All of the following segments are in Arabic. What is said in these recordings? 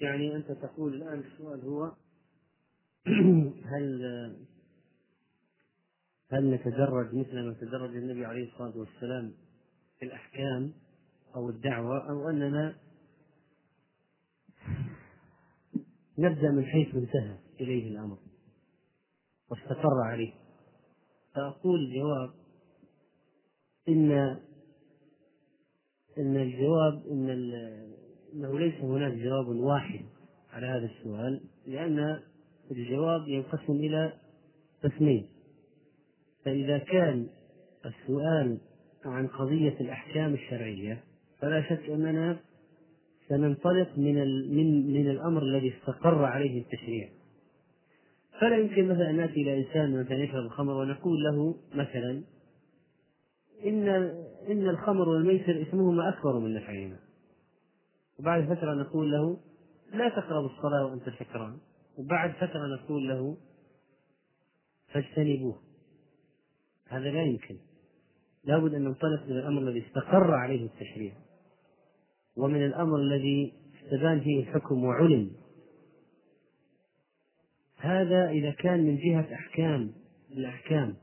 يعني أنت تقول الآن السؤال هو هل هل نتدرج مثل ما تدرج النبي عليه الصلاة والسلام في الأحكام أو الدعوة أو أننا نبدأ من حيث انتهى إليه الأمر واستقر عليه؟ فأقول الجواب إن إن الجواب إن أنه ليس هناك جواب واحد على هذا السؤال لأن الجواب ينقسم إلى قسمين. فإذا كان السؤال عن قضية الأحكام الشرعية فلا شك أننا سننطلق من من من الأمر الذي استقر عليه التشريع. فلا يمكن مثلا أن نأتي إلى إنسان مثلا يشرب الخمر ونقول له مثلا إن إن الخمر والميسر إثمهما أكبر من نفعهما. وبعد فترة نقول له لا تقرب الصلاة وأنت سكران. وبعد فترة نقول له فاجتنبوه. هذا لا يمكن. لابد أن ننطلق من الأمر الذي استقر عليه التشريع. ومن الأمر الذي استبان فيه الحكم وعلم. هذا إذا كان من جهة أحكام الأحكام.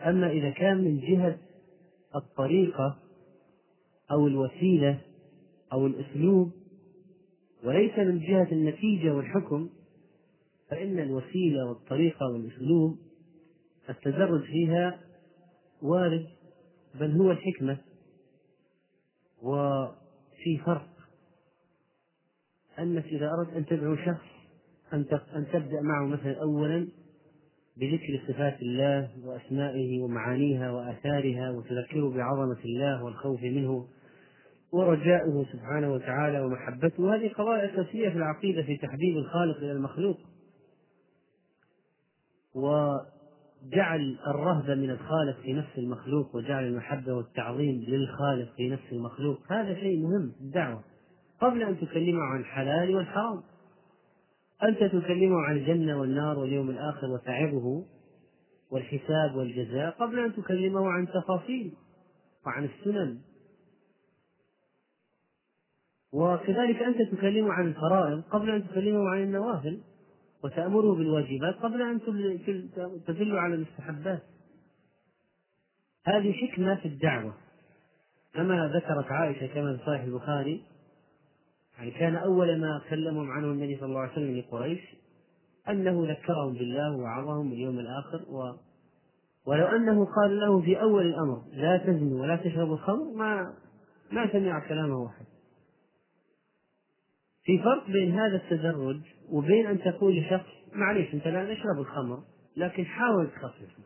أما إذا كان من جهة الطريقة أو الوسيلة أو الأسلوب وليس من جهة النتيجة والحكم فإن الوسيلة والطريقة والأسلوب التدرج فيها وارد بل هو الحكمة وفي فرق. أنك إذا أردت أن تدعو شخص أن تبدأ معه مثلا أولا بذكر صفات الله وأسمائه ومعانيها وآثارها وتذكره بعظمة الله والخوف منه ورجاؤه سبحانه وتعالى ومحبته. هذه قضايا أساسية في العقيدة في تحبيب الخالق إلى المخلوق. وجعل الرهبة من الخالق في نفس المخلوق وجعل المحبة والتعظيم للخالق في نفس المخلوق. هذا شيء مهم في الدعوة. قبل أن تكلمه عن الحلال والحرام. أنت تكلمه عن الجنة والنار واليوم الآخر وتعظه والحساب والجزاء. قبل أن تكلمه عن تفاصيل وعن السنن. وكذلك أنت تكلمه عن الفرائض قبل أن تكلمه عن النوافل وتأمره بالواجبات قبل أن تدل على المستحبات. هذه حكمة في الدعوة. كما ذكرت عائشة كما في صحيح البخاري يعني كان أول ما كلمهم عنه النبي صلى الله عليه وسلم لقريش أنه ذكرهم بالله ووعظهم باليوم الآخر و ولو أنه قال له في أول الأمر لا تزنوا ولا تشربوا الخمر ما ما سمع كلامه أحد في فرق بين هذا التدرج وبين أن تقول لشخص معليش أنت لا تشرب الخمر لكن حاول تخففه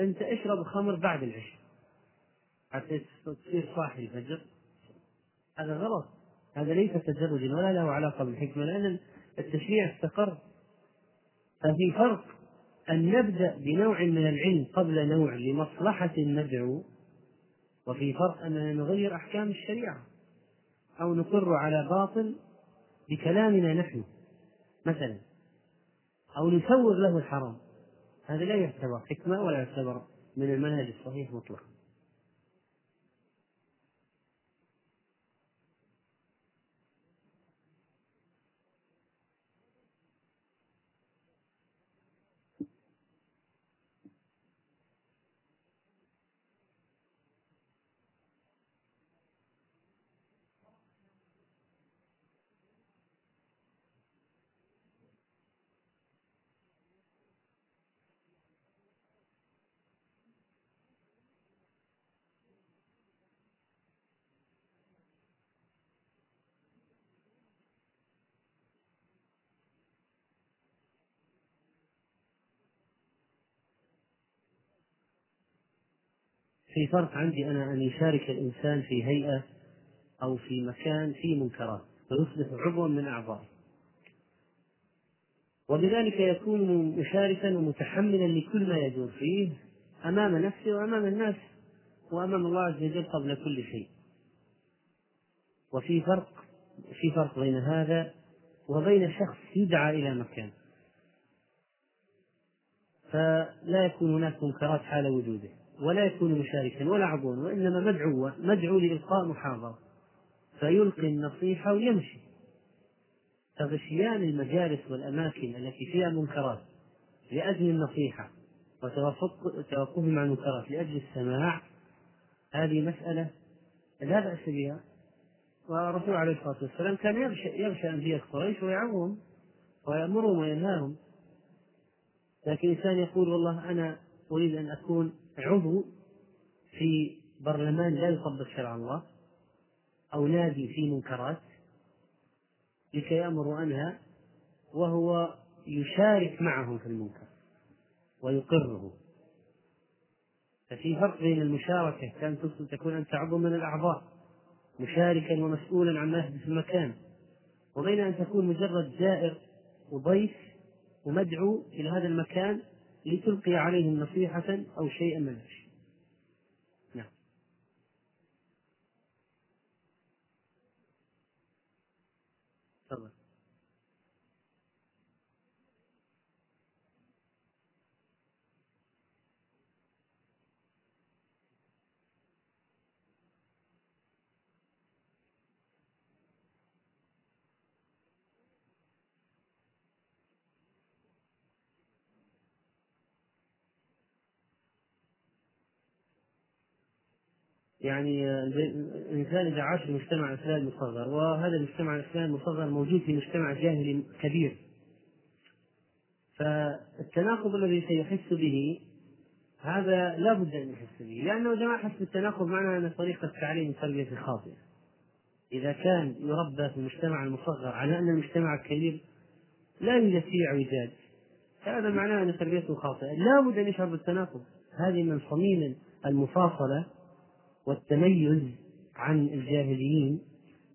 أنت اشرب الخمر بعد العشاء. حتى تصير صاحي الفجر. هذا غلط. هذا ليس تدرجا ولا له علاقة بالحكمة لأن التشريع استقر. ففي فرق أن نبدأ بنوع من العلم قبل نوع لمصلحة المدعو وفي فرق أننا نغير أحكام الشريعة. أو نقر على باطل بكلامنا نحن مثلا أو نسوغ له الحرام. هذا لا يعتبر حكمة ولا يعتبر من المنهج الصحيح مطلقا. في فرق عندي أنا أن يشارك الإنسان في هيئة أو في مكان فيه منكرات فيصبح عضوا من أعضائه. وبذلك يكون مشاركا ومتحملا لكل ما يدور فيه أمام نفسه وأمام الناس وأمام الله عز وجل قبل كل شيء. وفي فرق في فرق بين هذا وبين شخص يدعى إلى مكان. فلا يكون هناك منكرات حال وجوده. ولا يكون مشاركا ولا عضوا وإنما مدعو مدعو لإلقاء محاضرة. فيلقي النصيحة ويمشي. فغشيان المجالس والأماكن التي فيها منكرات لأجل النصيحة وتوقفهم عن المنكرات لأجل السماع هذه مسألة لا بأس بها. والرسول عليه الصلاة والسلام كان يغشى, يغشى أنبياء قريش ويعظهم ويأمرهم وينهاهم. لكن إنسان يقول والله أنا أريد أن أكون عضو في برلمان لا يطبق شرع الله أو نادي في منكرات لكي يأمر وأنهى وهو يشارك معهم في المنكر ويقره. ففي فرق بين المشاركة كان تكون أنت عضو من الأعضاء مشاركا ومسؤولا عما يحدث في المكان وبين أن تكون مجرد زائر وضيف ومدعو إلى هذا المكان لتلقي عليهم نصيحة أو شيئا من الشيء نعم تفضل يعني الإنسان إذا عاش في مجتمع إسلامي مصغر وهذا المجتمع الإسلامي المصغر موجود في مجتمع جاهلي كبير. فالتناقض الذي سيحس به هذا لا بد أن يحس به. لأنه إذا ما حس بالتناقض معناه أن طريقة التعليم التربية خاطئة إذا كان يربى في المجتمع المصغر على أن المجتمع الكبير لا يوجد فيه اعوجاج هذا معناه أن تربيته خاطئة. لا بد أن يشعر بالتناقض. هذه من صميم المفاصلة والتميز عن الجاهليين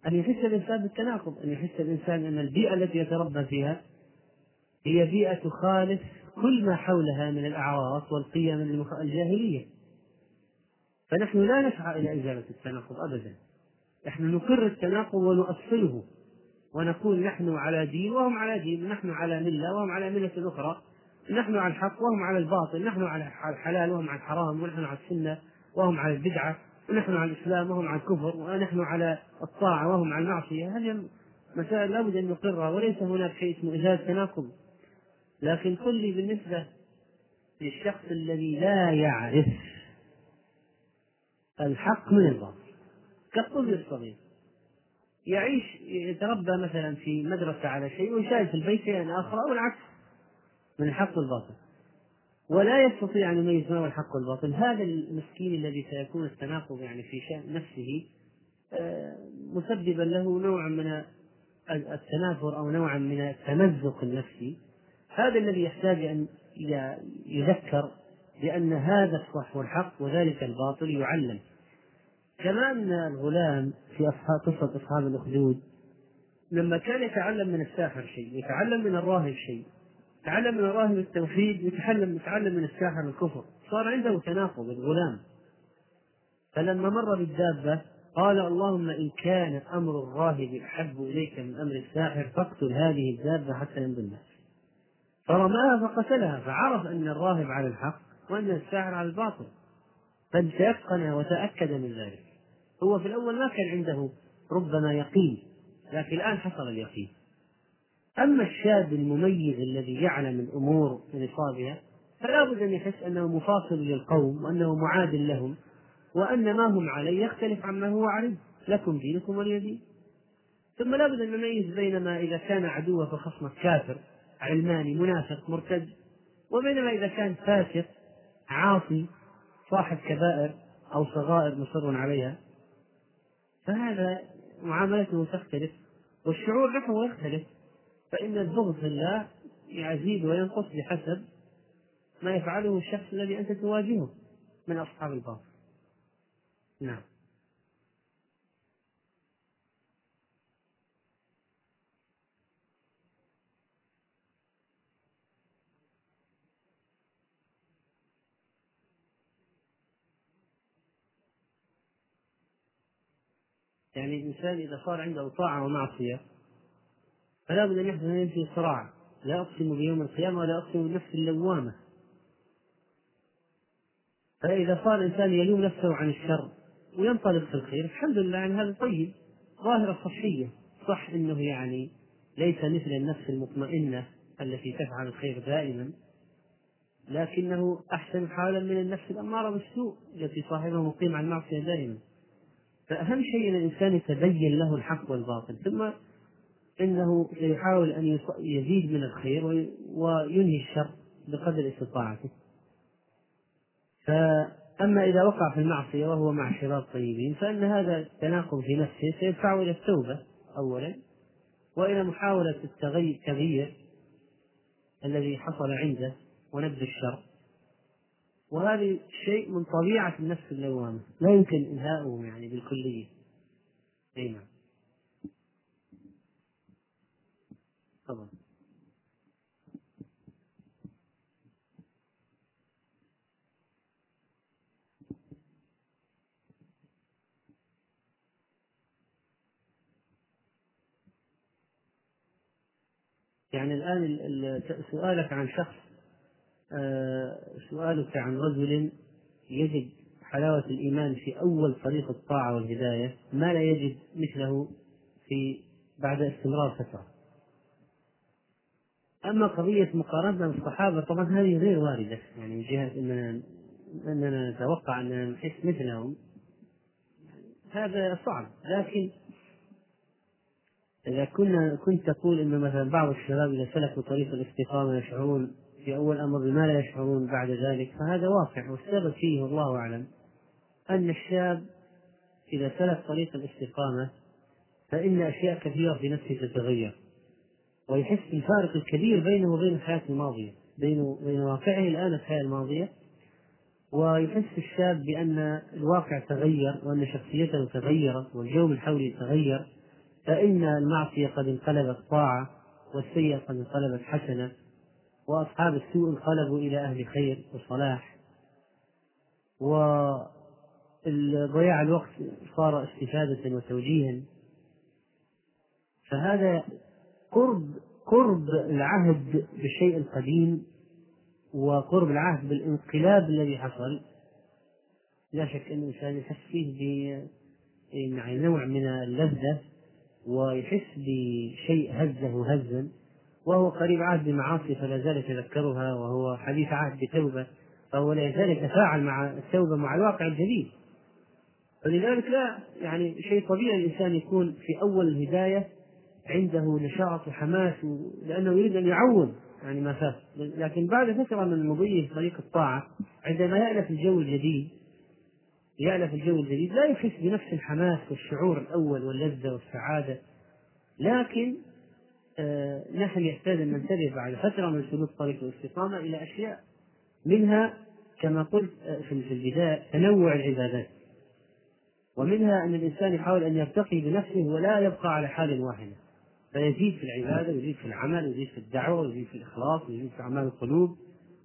أن يحس الإنسان بالتناقض أن يحس الإنسان أن البيئة التي يتربى فيها هي بيئة تخالف كل ما حولها من الأعراف والقيم الجاهلية. فنحن لا نسعى إلى إزالة التناقض أبدا. نحن نقر التناقض ونؤصله ونقول نحن على دين وهم على دين نحن على ملة وهم على ملة أخرى نحن على الحق وهم على الباطل نحن على الحلال وهم على الحرام ونحن على السنة وهم على البدعة. ونحن على الإسلام وهم على الكفر ونحن على الطاعة وهم على المعصية. هذه مسائل لابد أن نقرها وليس هناك شيء اسمه إزالة تناقض. لكن قل لي بالنسبة للشخص الذي لا يعرف الحق من الباطل كالطفل الصغير. يعيش يتربى مثلا في مدرسة على شيء ويشاهد في البيت شيئا آخر أو العكس من الحق والباطل. ولا يستطيع أن يميز ما هو الحق والباطل. هذا المسكين الذي سيكون التناقض يعني في شأن نفسه آه، مسببا له نوع من التنافر أو نوعا من التمزق النفسي. هذا الذي يحتاج أن يذكر بأن هذا الصح والحق وذلك الباطل يعلم. كما أن الغلام في أصحاب قصة أصحاب الأخدود لما كان يتعلم من الساحر شيء يتعلم من الراهب شيء تعلم من الراهب التوحيد يتعلم يتعلم من الساحر الكفر. صار عنده تناقض الغلام. فلما مر بالدابة قال اللهم إن كان أمر الراهب أحب إليك من أمر الساحر فاقتل هذه الدابة حتى يمضي الناس فرماها فقتلها فعرف أن الراهب على الحق وأن الساحر على الباطل. بل تيقن وتأكد من ذلك. هو في الأول ما كان عنده ربما يقين لكن الآن حصل اليقين. أما الشاب المميز الذي يعلم الأمور بنصابها فلا بد أن يحس أنه مفاصل للقوم وأنه معاد لهم وأن ما هم عليه يختلف عما هو عليه لكم دينكم ولي دين. ثم لا بد أن نميز بين ما إذا كان عدوك وخصمك كافر علماني منافق مرتد وبينما إذا كان فاسق عاصي صاحب كبائر أو صغائر مصر عليها. فهذا معاملته تختلف والشعور نحوه يختلف. فإن البغض في الله يزيد وينقص بحسب ما يفعله الشخص الذي أنت تواجهه من أصحاب الباطل نعم. يعني الإنسان إذا صار عنده طاعة ومعصية فلا بد أن يحدث في صراع لا أقسم بيوم القيامة ولا أقسم بالنفس اللوامة. فإذا صار الإنسان يلوم نفسه عن الشر وينطلق في الخير الحمد لله يعني هذا طيب. ظاهرة صحية. صح أنه يعني ليس مثل النفس المطمئنة التي تفعل الخير دائما لكنه أحسن حالا من النفس الأمارة بالسوء التي صاحبها مقيم على المعصية دائما. فأهم شيء أن الإنسان يتبين له الحق والباطل. ثم إنه سيحاول أن يزيد من الخير وينهي الشر بقدر استطاعته. فأما إذا وقع في المعصية وهو مع شباب طيبين فإن هذا التناقض في نفسه سيدفعه إلى التوبة أولا وإلى محاولة التغيير الذي حصل عنده ونبذ الشر. وهذا شيء من طبيعة النفس اللوامة. لا يمكن إنهاؤه يعني بالكلية. أي نعم. يعني الآن سؤالك عن شخص آه، سؤالك عن رجل يجد حلاوة الإيمان في أول طريق الطاعة والهداية ما لا يجد مثله في بعد استمرار فترة؟ أما قضية مقارنة الصحابة طبعا هذه غير واردة يعني من جهة أننا أننا نتوقع أننا نحس مثلهم. هذا صعب لكن إذا كنا كنت تقول أن مثلا بعض الشباب إذا سلكوا طريق الاستقامة يشعرون في أول أمر بما لا يشعرون بعد ذلك فهذا واقع والسبب فيه والله أعلم. أن الشاب إذا سلك طريق الاستقامة فإن أشياء كثيرة في نفسه تتغير. ويحس بالفارق الكبير بينه وبين الحياة الماضية بينه وبين واقعه الآن الحياة الماضية. ويحس الشاب بأن الواقع تغير وأن شخصيته تغيرت والجو من حوله تغير. فإن المعصية قد انقلبت طاعة والسيئة قد انقلبت حسنة. وأصحاب السوء انقلبوا إلى أهل خير وصلاح. وضياع الوقت صار استفادة وتوجيها. فهذا قرب قرب العهد بالشيء القديم وقرب العهد بالانقلاب الذي حصل. لا شك أن الإنسان يحس فيه يعني نوع من اللذة ويحس بشيء هزة هزا وهو قريب عهد بمعاصي فلا زال يتذكرها وهو حديث عهد بتوبة فهو لا يزال يتفاعل مع التوبة مع الواقع الجديد. فلذلك لا يعني شيء طبيعي الإنسان يكون في أول الهداية عنده نشاط وحماس لأنه يريد أن يعوض يعني ما فات. لكن بعد فترة من مضيه في طريق الطاعة عندما يألف الجو الجديد يألف الجو الجديد لا يحس بنفس الحماس والشعور الأول واللذة والسعادة. لكن آه نحن يحتاج أن ننتبه بعد فترة من سلوك طريق الاستقامة إلى أشياء منها كما قلت آه، في البداية تنوع العبادات. ومنها أن الإنسان يحاول أن يرتقي بنفسه ولا يبقى على حال واحدة. فيزيد في العبادة ويزيد في العمل ويزيد في الدعوة ويزيد في الإخلاص ويزيد في أعمال القلوب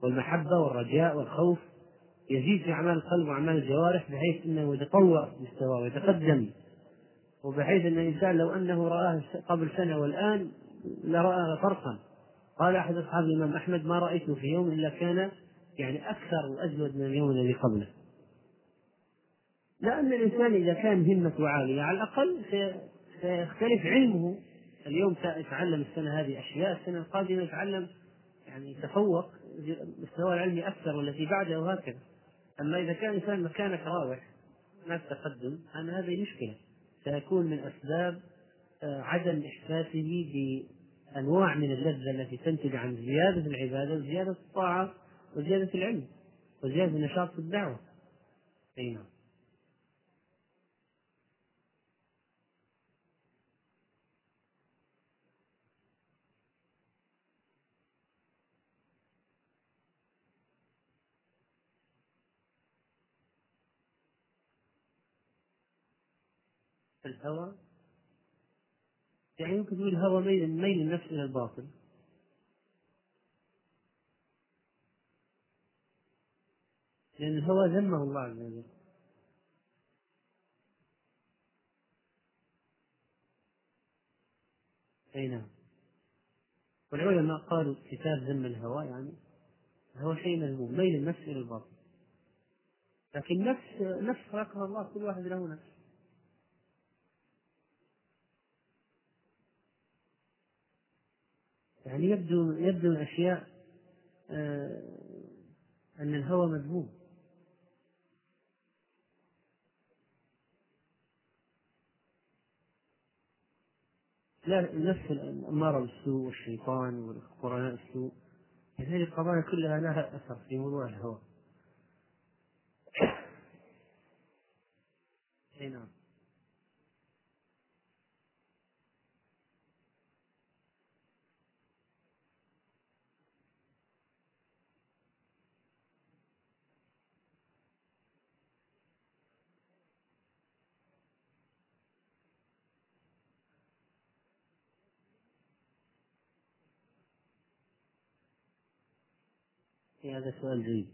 والمحبة والرجاء والخوف. يزيد في أعمال القلب وأعمال الجوارح بحيث أنه يتطور مستواه ويتقدم. وبحيث أن الإنسان لو أنه رآه قبل سنة والآن لرأى فرقا قال أحد أصحاب الإمام أحمد ما رأيته في يوم إلا كان يعني أكثر وأجود من اليوم الذي قبله. لأن الإنسان إذا كان همته عالية على الأقل سيختلف علمه اليوم يتعلم السنة هذه أشياء السنة القادمة يتعلم يعني يتفوق مستوى العلمي أكثر والتي بعده وهكذا أما إذا كان الإنسان مكانك راوح ما التقدم أنا هذه مشكلة. سيكون من أسباب آه، عدم إحساسه بأنواع من اللذة التي تنتج عن زيادة العبادة وزيادة الطاعة وزيادة العلم وزيادة النشاط في الدعوة. أي نعم. الهوى. يعني يمكن تقول الهوى ميل ميل النفس إلى الباطل لأن الهوى ذمه الله عز وجل. أي نعم. والعلماء قالوا كتاب ذم الهوى يعني هو شيء مذموم ميل النفس إلى الباطل لكن نفس نفس خلقها الله كل واحد له نفس يعني يبدو يبدو من أشياء آه، أن الهوى مذموم. لا نفس الأمارة بالسوء والشيطان وقرناء السوء. هذه القضايا كلها لها أثر في موضوع الهوى. أي هذا سؤال جيد.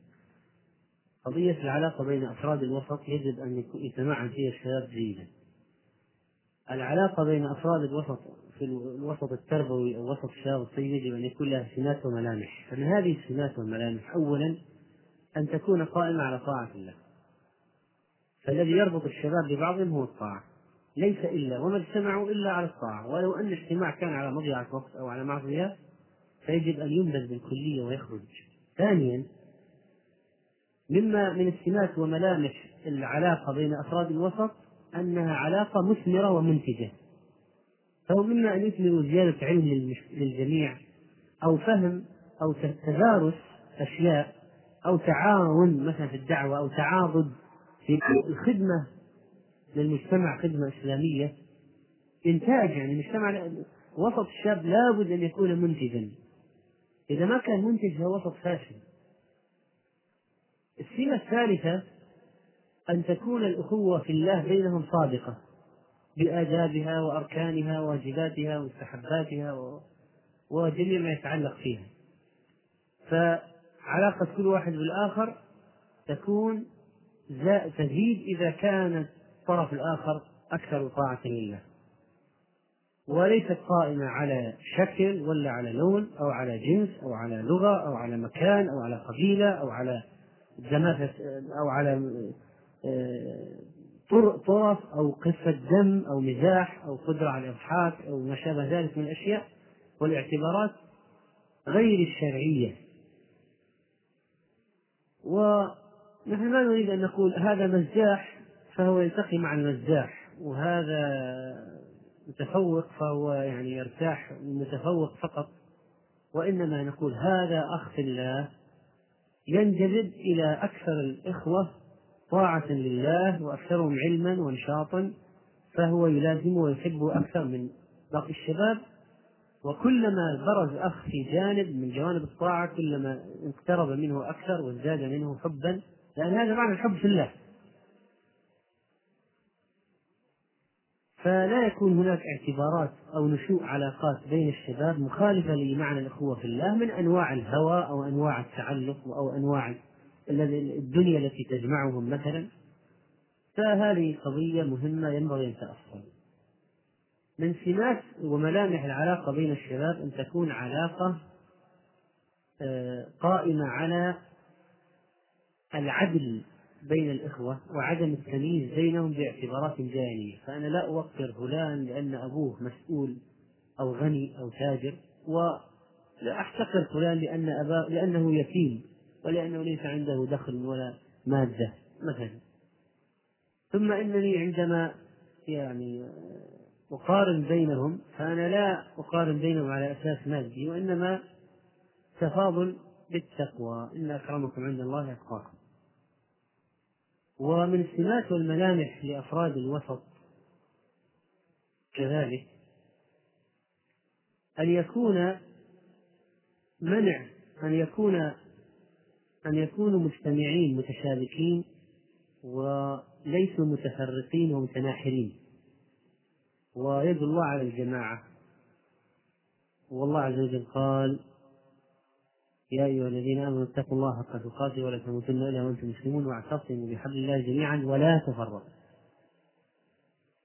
قضية العلاقة بين أفراد الوسط يجب أن يتمعن فيها الشباب جيدا. العلاقة بين أفراد الوسط في الوسط التربوي أو وسط الشباب الطيب يجب أن يكون لها سمات وملامح. فمن هذه السمات والملامح أولا أن تكون قائمة على طاعة الله. فالذي يربط الشباب ببعضهم هو الطاعة. ليس إلا وما اجتمعوا إلا على الطاعة. ولو أن الاجتماع كان على مضيعة وقت أو على معصية فيجب أن ينبذ بالكلية ويخرج. ثانيا مما من السمات وملامح العلاقة بين أفراد الوسط أنها علاقة مثمرة ومنتجة. فهو مما أن يثمر زيادة علم للجميع أو فهم أو تدارس أشياء أو تعاون مثلا في الدعوة أو تعاضد في الخدمة للمجتمع خدمة إسلامية. إنتاج يعني المجتمع وسط الشاب لابد أن يكون منتجا. إذا ما كان منتج وسط فاشل. السمة الثالثة أن تكون الأخوة في الله بينهم صادقة بآدابها وأركانها وواجباتها ومستحباتها وجميع ما يتعلق فيها. فعلاقة كل واحد بالآخر تكون تزيد إذا كان الطرف الآخر أكثر طاعة لله. وليست قائمة على شكل ولا على لون أو على جنس أو على لغة أو على مكان أو على قبيلة أو على جماعة أو على آه، طرف أو قصة دم أو مزاح أو قدرة على الإضحاك أو ما شابه ذلك من الأشياء والاعتبارات غير الشرعية. ونحن لا نريد أن نقول هذا مزاح فهو يلتقي مع المزاح وهذا متفوق فهو يعني يرتاح متفوق فقط. وإنما نقول هذا أخ في الله ينجذب إلى أكثر الإخوة طاعة لله وأكثرهم علما ونشاطا فهو يلازمه ويحبه أكثر من باقي الشباب. وكلما برز أخ في جانب من جوانب الطاعة كلما اقترب منه أكثر وازداد منه حبا لأن هذا معنى الحب في الله. فلا يكون هناك اعتبارات أو نشوء علاقات بين الشباب مخالفة لمعنى الأخوة في الله من أنواع الهوى أو أنواع التعلق أو أنواع الدنيا التي تجمعهم مثلا. فهذه قضية مهمة ينبغي أن تأصل من سمات وملامح العلاقة بين الشباب أن تكون علاقة آه، قائمة على العدل بين الإخوة وعدم التمييز بينهم باعتبارات جاهلية فأنا لا أوقر فلان لأن أبوه مسؤول أو غني أو تاجر ولا أحتقر فلان لأن أباه لأنه يتيم ولأنه ليس عنده دخل ولا مادة مثلا. ثم إنني عندما يعني أقارن بينهم فأنا لا أقارن بينهم على أساس مادي وإنما تفاضل بالتقوى. إن أكرمكم عند الله أتقاكم. ومن السمات والملامح لأفراد الوسط كذلك أن يكون منع أن يكون أن يكونوا مجتمعين متشابكين وليسوا متفرقين ومتناحرين. ويد الله على الجماعة. والله عز وجل قال يا أيها الذين آمنوا اتقوا الله حق تقاته ولا تموتن إلا وأنتم مسلمون واعتصموا بحبل الله جميعا ولا تفرقوا.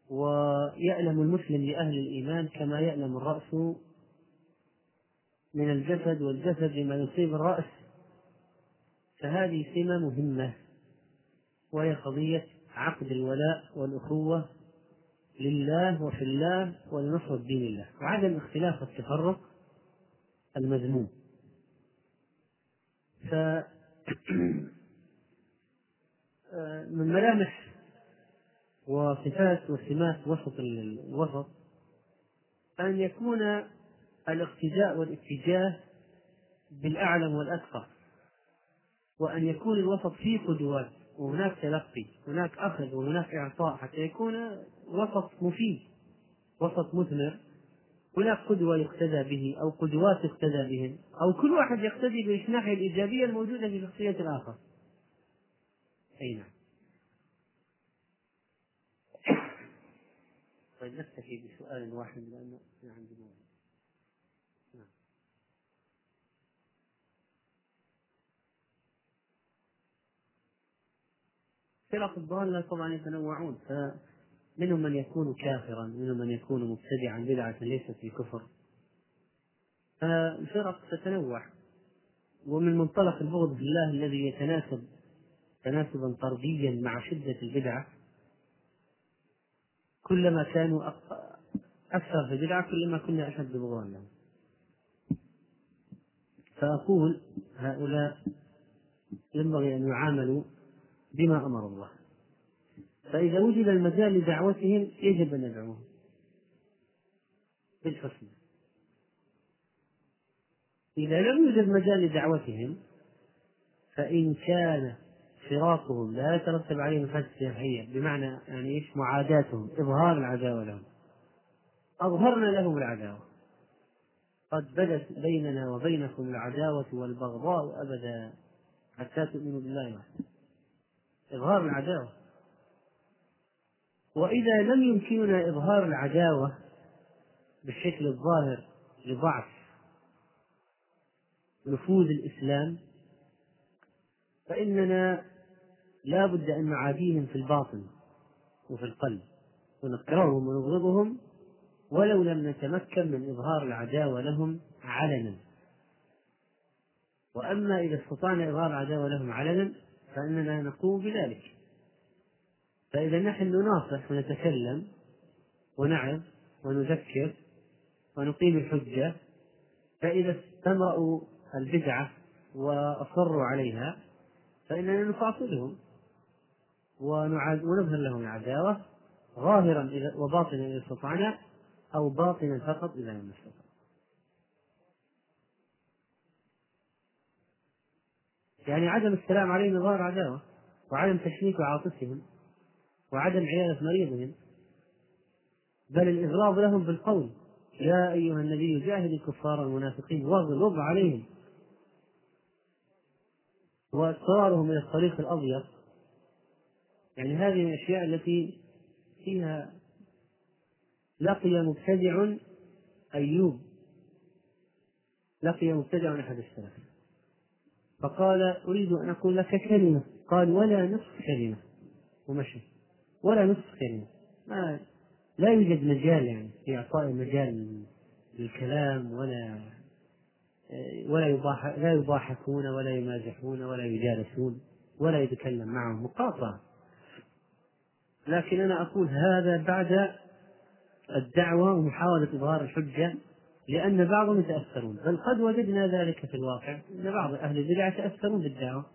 ويألم المسلم لأهل الإيمان كما يألم الرأس من الجسد والجسد لما يصيب الرأس. فهذه سمة مهمة وهي قضية عقد الولاء والأخوة لله وفي الله ولنصرة دين الله وعدم اختلاف التفرق المذموم. ف من ملامح وصفات وسمات وسط الوسط أن يكون الاقتداء والاتجاه بالأعلم والأتقى وأن يكون الوسط فيه قدوات وهناك تلقي هناك أخذ وهناك إعطاء حتى يكون وسط مفيد وسط مثمر. هناك قدوة يقتدى به أو قدوات يقتدى بهم أو كل واحد يقتدي بالناحية الإيجابية الموجودة في شخصية الآخر. أي نعم. طيب نكتفي بسؤال واحد لأنه عندي نعم. فرق الضالة طبعا يتنوعون فمنهم من يكون كافرا منهم من يكون مبتدعا بدعة ليست في كفر فالفرق تتنوع. ومن منطلق البغض بالله الذي يتناسب تناسبا طرديا مع شدة البدعة كلما كانوا أكثر في البدعة كلما كنا أشد بغضا لهم فأقول هؤلاء ينبغي أن يعاملوا بما أمر الله. فإذا وجد المجال لدعوتهم يجب أن ندعوهم بالحسنى. إذا لم يوجد مجال لدعوتهم فإن كان فراقهم لا يترتب عليه مفاسد شرعية بمعنى يعني إيش؟ معاداتهم إظهار العداوة لهم. أظهرنا لهم العداوة. قد بدت بيننا وبينكم العداوة والبغضاء أبدا حتى تؤمنوا بالله وحده. إظهار العداوة. وإذا لم يمكننا إظهار العداوة بالشكل الظاهر لضعف نفوذ الإسلام فإننا لا بد أن نعاديهم في الباطن وفي القلب ونكرههم ونبغضهم ولو لم نتمكن من إظهار العداوة لهم علنا. وأما إذا استطعنا إظهار العداوة لهم علنا فإننا نقوم بذلك. فإذا نحن نناصح ونتكلم ونعظ ونذكر ونقيم الحجة فإذا استمرأوا البدعة وأصروا عليها فإننا نفاصلهم ونظهر لهم العداوة ظاهرا وباطنا إذا استطعنا أو باطنا فقط إذا لم نستطع. يعني عدم السلام عليهم ظاهر عداوة وعدم تشريك عاطفهم. وعدم عيادة مريضهم. بل الإغراض لهم بالقول. يا أيها النبي جاهد الكفار المنافقين واغلظ عليهم. واضطرارهم إلى الطريق الأضيق يعني هذه الأشياء التي فيها لقي مبتدع أيوب. لقي مبتدع أحد السلف. فقال أريد أن أقول لك كلمة. قال ولا نصف كلمة. ومشي. ولا نصف كلمة ما لا يوجد مجال يعني في إعطاء مجال للكلام ولا ولا لا يضاحكون ولا يمازحون ولا يجالسون ولا يتكلم معهم مقاطعة. لكن أنا أقول هذا بعد الدعوة ومحاولة إظهار الحجة لأن بعضهم يتأثرون. بل قد وجدنا ذلك في الواقع. أن بعض أهل البدع يتأثرون بالدعوة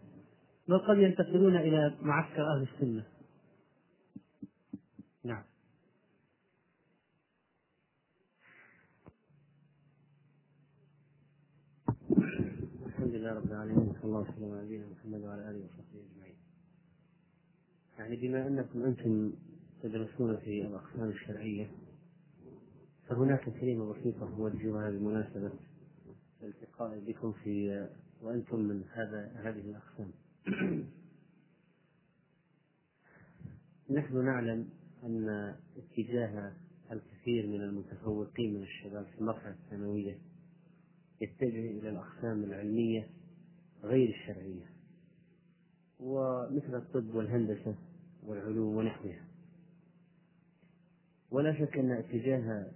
بل قد ينتقلون إلى معسكر أهل السنة نعم الحمد لله رب العالمين صلى الله وسلم على نبينا محمد وعلى آله وصحبه أجمعين. يعني بما أنكم أنتم تدرسون في الأقسام الشرعية فهناك كلمة بسيطة أوجهها بمناسبة الالتقاء بكم في وأنتم من هذا هذه الأقسام. نحن نعلم أن اتجاه الكثير من المتفوقين من الشباب في المرحلة الثانوية يتجه إلى الأقسام العلمية غير الشرعية ومثل الطب والهندسة والعلوم ونحوها. ولا شك أن اتجاه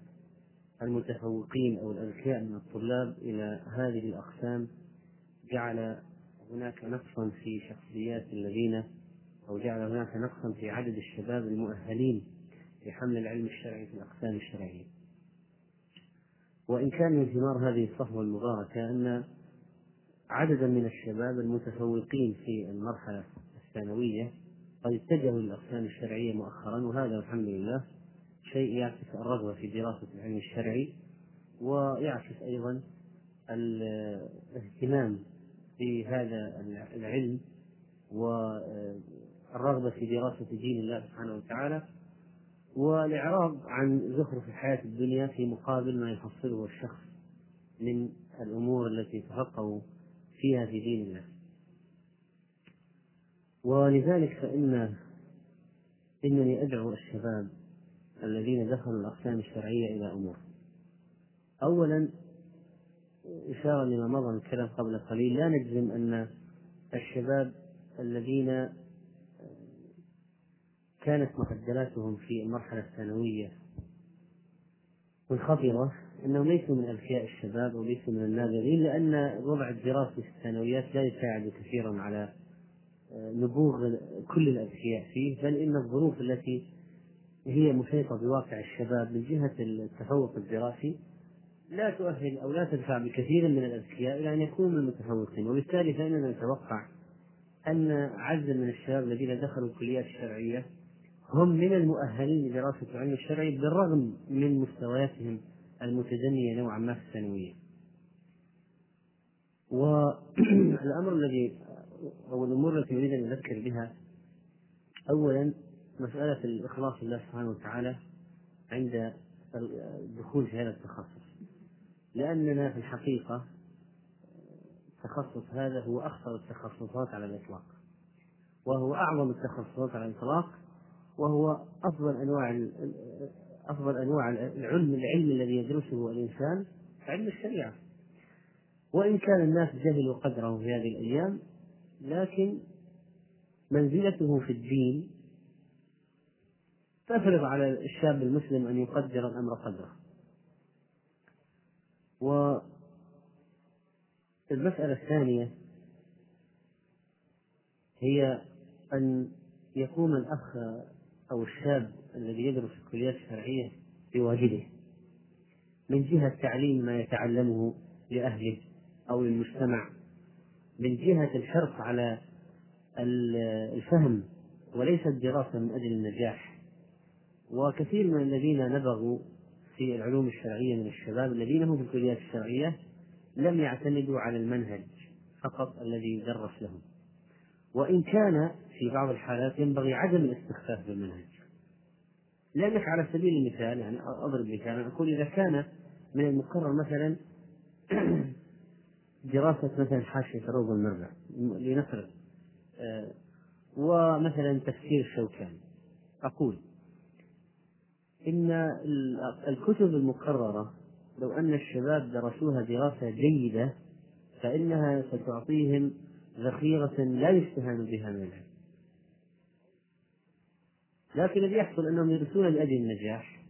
المتفوقين أو الأذكياء من الطلاب إلى هذه الأقسام جعل هناك نقصا في شخصيات الذين أو جعل هناك نقصا في عدد الشباب المؤهلين لحمل العلم الشرعي في الأقسام الشرعية. وإن كان من ثمار هذه الصحوة المباركة أن عددا من الشباب المتفوقين في المرحلة الثانوية قد اتجهوا للأقسام الشرعية مؤخرا وهذا الحمد لله شيء يعكس الرغبة في دراسة العلم الشرعي ويعكس أيضا الاهتمام بهذا العلم والرغبة في دراسة دين الله سبحانه وتعالى والإعراض عن زخرف الحياة الدنيا في مقابل ما يحصله الشخص من الأمور التي تفقه فيها في دين الله. ولذلك فإن إنني أدعو الشباب الذين دخلوا الأقسام الشرعية إلى أمور. أولا إشارة لما مضى من الكلام قبل قليل لا نجزم أن الشباب الذين كانت معدلاتهم في المرحلة الثانوية منخفضة أنهم ليسوا من أذكياء الشباب أو ليسوا من النابغين لأن الوضع الدراسي في الثانويات لا يساعد كثيرا على نبوغ كل الأذكياء فيه بل إن الظروف التي هي محيطة بواقع الشباب من جهة التفوق الدراسي لا تؤهل أو لا تدفع بكثير من الأذكياء إلى أن يكونوا من المتفوقين. وبالتالي فإننا نتوقع أن عددا من الشباب الذين دخلوا الكليات الشرعية هم من المؤهلين لدراسة العلم الشرعي بالرغم من مستوياتهم المتدنية نوعا ما في الثانوية. والأمر الذي أو الأمور التي أريد أن أذكر بها أولا مسألة الإخلاص لله سبحانه وتعالى عند الدخول في هذا التخصص لأننا في الحقيقة التخصص هذا هو أخطر التخصصات على الإطلاق وهو أعظم التخصصات على الإطلاق وهو أفضل أنواع أفضل أنواع العلم العلم الذي يدرسه الإنسان علم الشريعة. وإن كان الناس جهلوا قدره في هذه الأيام لكن منزلته في الدين تفرض على الشاب المسلم أن يقدر الأمر قدره. والمسألة الثانية هي أن يقوم الأخ أو الشاب الذي يدرس الكليات الشرعية بواجبه من جهة تعليم ما يتعلمه لأهله أو للمجتمع من جهة الحرص على الفهم وليس الدراسة من أجل النجاح. وكثير من الذين نبغوا في العلوم الشرعية من الشباب الذين هم في الكليات الشرعية لم يعتمدوا على المنهج فقط الذي يدرس لهم. وإن كان في بعض الحالات ينبغي عدم الاستخفاف بالمنهج. لأنك على سبيل المثال يعني أضرب مثالا أقول إذا كان من المقرر مثلا دراسة مثلا حاشية روض المربع لنفرض آه، ومثلا تفسير الشوكاني أقول إن الكتب المقررة لو أن الشباب درسوها دراسة جيدة فإنها ستعطيهم ذخيرة لا يستهان بها من العلم لكن الذي يحصل أنهم يدرسون لأجل النجاح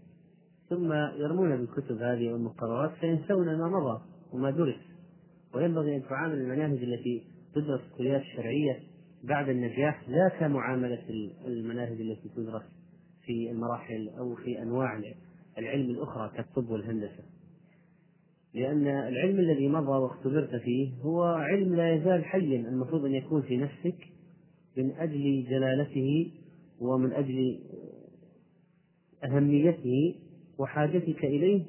ثم يرمون بالكتب هذه والمقررات فينسون ما مضى وما درس. وينبغي أن تعامل المناهج التي تدرس الكليات الشرعية بعد النجاح لا كمعاملة المناهج التي تدرس في المراحل أو في أنواع العلم الأخرى كالطب والهندسة. لأن العلم الذي مضى واختبرت فيه هو علم لا يزال حيا المفروض أن يكون في نفسك من أجل جلالته ومن أجل أهميته وحاجتك إليه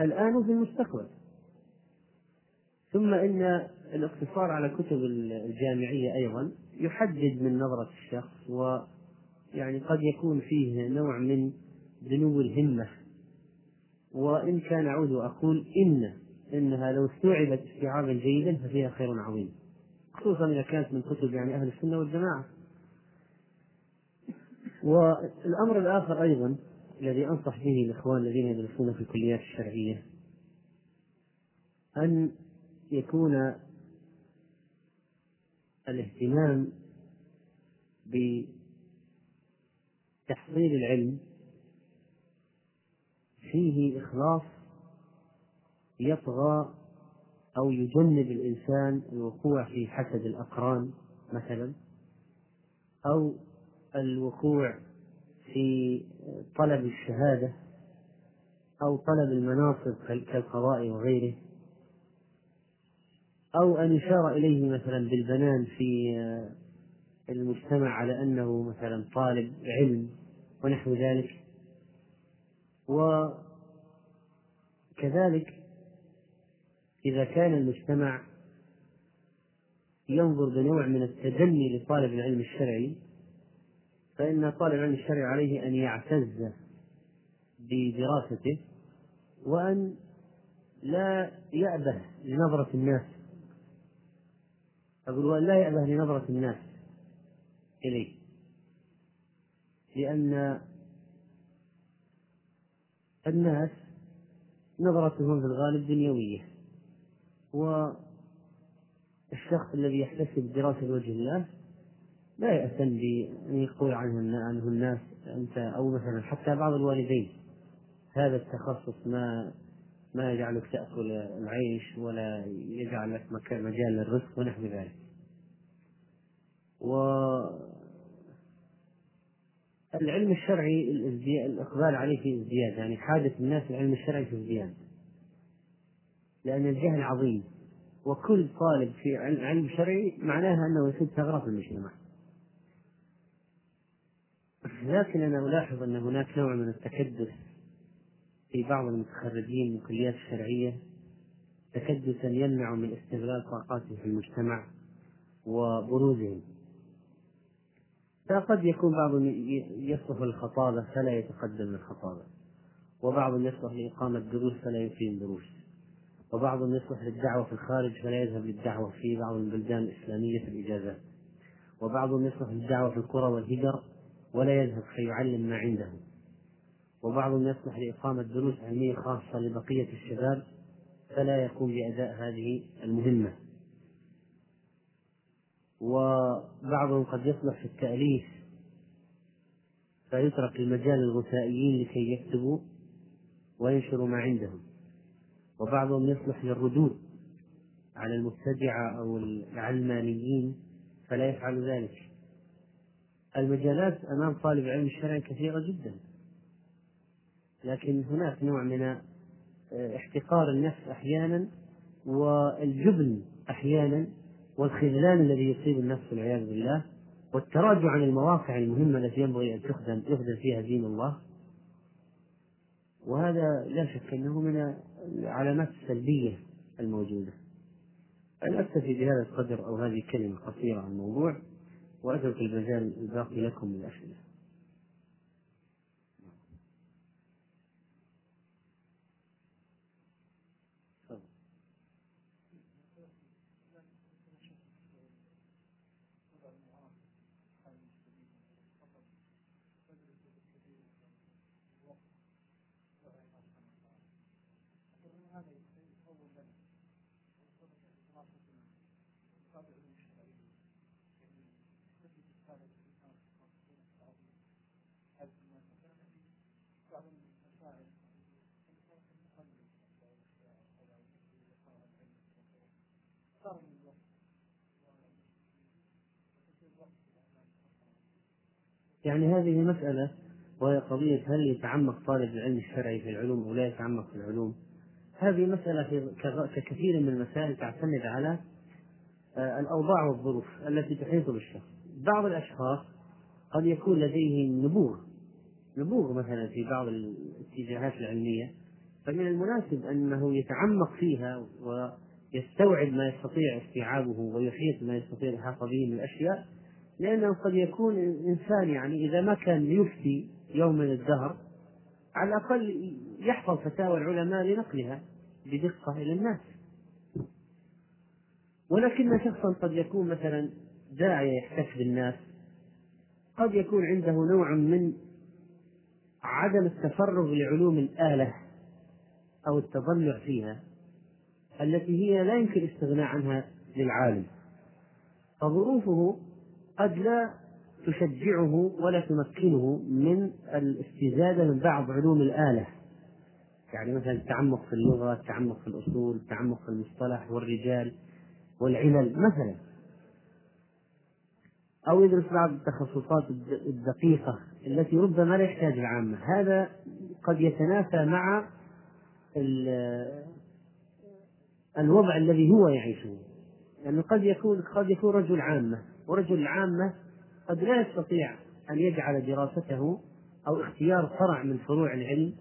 الآن وفي المستقبل. ثم إن الاقتصار على كتب الجامعية أيضا يحدد من نظرة الشخص ويعني قد يكون فيه نوع من دنو الهمة. وإن كان أعود وأقول إن إنها لو استوعبت استيعابا جيدا ففيها خير عظيم خصوصا إذا كانت من كتب يعني أهل السنة والجماعة. والأمر الآخر أيضا الذي أنصح به الإخوان الذين يدرسون في الكليات الشرعية أن يكون الاهتمام بتحصيل العلم فيه إخلاص يطغى أو يجنب الإنسان الوقوع في حسد الأقران مثلا أو الوقوع في طلب الشهادة أو طلب المناصب كالقضاء وغيره أو أن يشار إليه مثلا بالبنان في المجتمع على أنه مثلا طالب علم ونحو ذلك. وكذلك إذا كان المجتمع ينظر بنوع من التدني لطالب العلم الشرعي فإن طالب العلم الشرعي عليه أن يعتز بدراسته وأن لا يأبه لنظرة الناس. أقول وأن لا يأبه لنظرة الناس إليه. لأن الناس نظرتهم في الغالب دنيوية. والشخص الذي يحتسب دراسة وجه الله لا يأتم بأن يقول عنه عنه الناس أنت أو مثلا حتى بعض الوالدين. هذا التخصص ما ما يجعلك تأكل العيش ولا يجعل لك مجال للرزق ونحو ذلك. و العلم الشرعي الإقبال عليه في ازدياد يعني حاجة الناس للعلم الشرعي في ازدياد. لأن الجهل عظيم. وكل طالب في علم شرعي معناها أنه يسد ثغرة في المجتمع. لكن أنا ألاحظ أن هناك نوع من التكدس في بعض المتخرجين من الكليات الشرعية تكدسا يمنع من استغلال طاقاتهم في المجتمع وبروزهم. فقد يكون بعضهم يصلح للخطابة فلا يتقدم للخطابة وبعضهم يصلح لإقامة دروس فلا يقيم دروس وبعضهم يصلح للدعوة في الخارج فلا يذهب للدعوة في بعض البلدان الإسلامية في الإجازات وبعضهم يصلح للدعوة في القرى والهجر ولا يذهب فيعلم ما عنده. وبعضهم يصلح لإقامة دروس علمية خاصة لبقية الشباب فلا يقوم بأداء هذه المهمة. وبعضهم قد يصلح في التأليف فيترك المجال الغثائيين لكي يكتبوا وينشروا ما عندهم. وبعضهم يصلح للردود على المبتدعة أو العلمانيين فلا يفعل ذلك. المجالات أمام طالب العلم الشرعي كثيرة جدا. لكن هناك نوع من احتقار النفس أحيانا والجبن أحيانا والخذلان الذي يصيب النفس والعياذ بالله والتراجع عن المواقع المهمة التي ينبغي أن تخدم يخدم فيها دين الله. وهذا لا شك أنه من العلامات السلبية الموجودة. أنا أكتفي بهذا القدر أو هذه الكلمة قصيرة عن الموضوع. وأترك المجال الباقي لكم للأسئلة يعني هذه مسألة وهي قضية هل يتعمق طالب العلم الشرعي في العلوم أو لا يتعمق في العلوم؟ هذه مسألة ككثير من المسائل تعتمد على آه، الأوضاع والظروف التي تحيط بالشخص. بعض الأشخاص قد يكون لديه نبوغ نبوغ مثلا في بعض الاتجاهات العلمية فمن المناسب أنه يتعمق فيها ويستوعب ما يستطيع استيعابه ويحيط ما يستطيع الإحاطة به من الأشياء لأنه قد يكون إنسان يعني إذا ما كان يفتي يوم من الدهر على الأقل يحفظ فتاوى العلماء لنقلها بدقة إلى الناس. ولكن شخصا قد يكون مثلا داعية يحتك بالناس قد يكون عنده نوع من عدم التفرغ لعلوم الآلة أو التضلع فيها التي هي لا يمكن الاستغناء عنها للعالم. فظروفه قد لا تشجعه ولا تمكنه من الاستزادة من بعض علوم الآلة. يعني مثلا التعمق في اللغة التعمق في الأصول التعمق في المصطلح والرجال والعلل مثلا. أو يدرس بعض التخصصات الدقيقة التي ربما لا يحتاج العامة. هذا قد يتنافى مع الوضع الذي هو يعيشه. لأنه قد يكون قد يكون رجل عامة. ورجل العامة قد لا يستطيع أن يجعل دراسته أو اختيار فرع من فروع العلم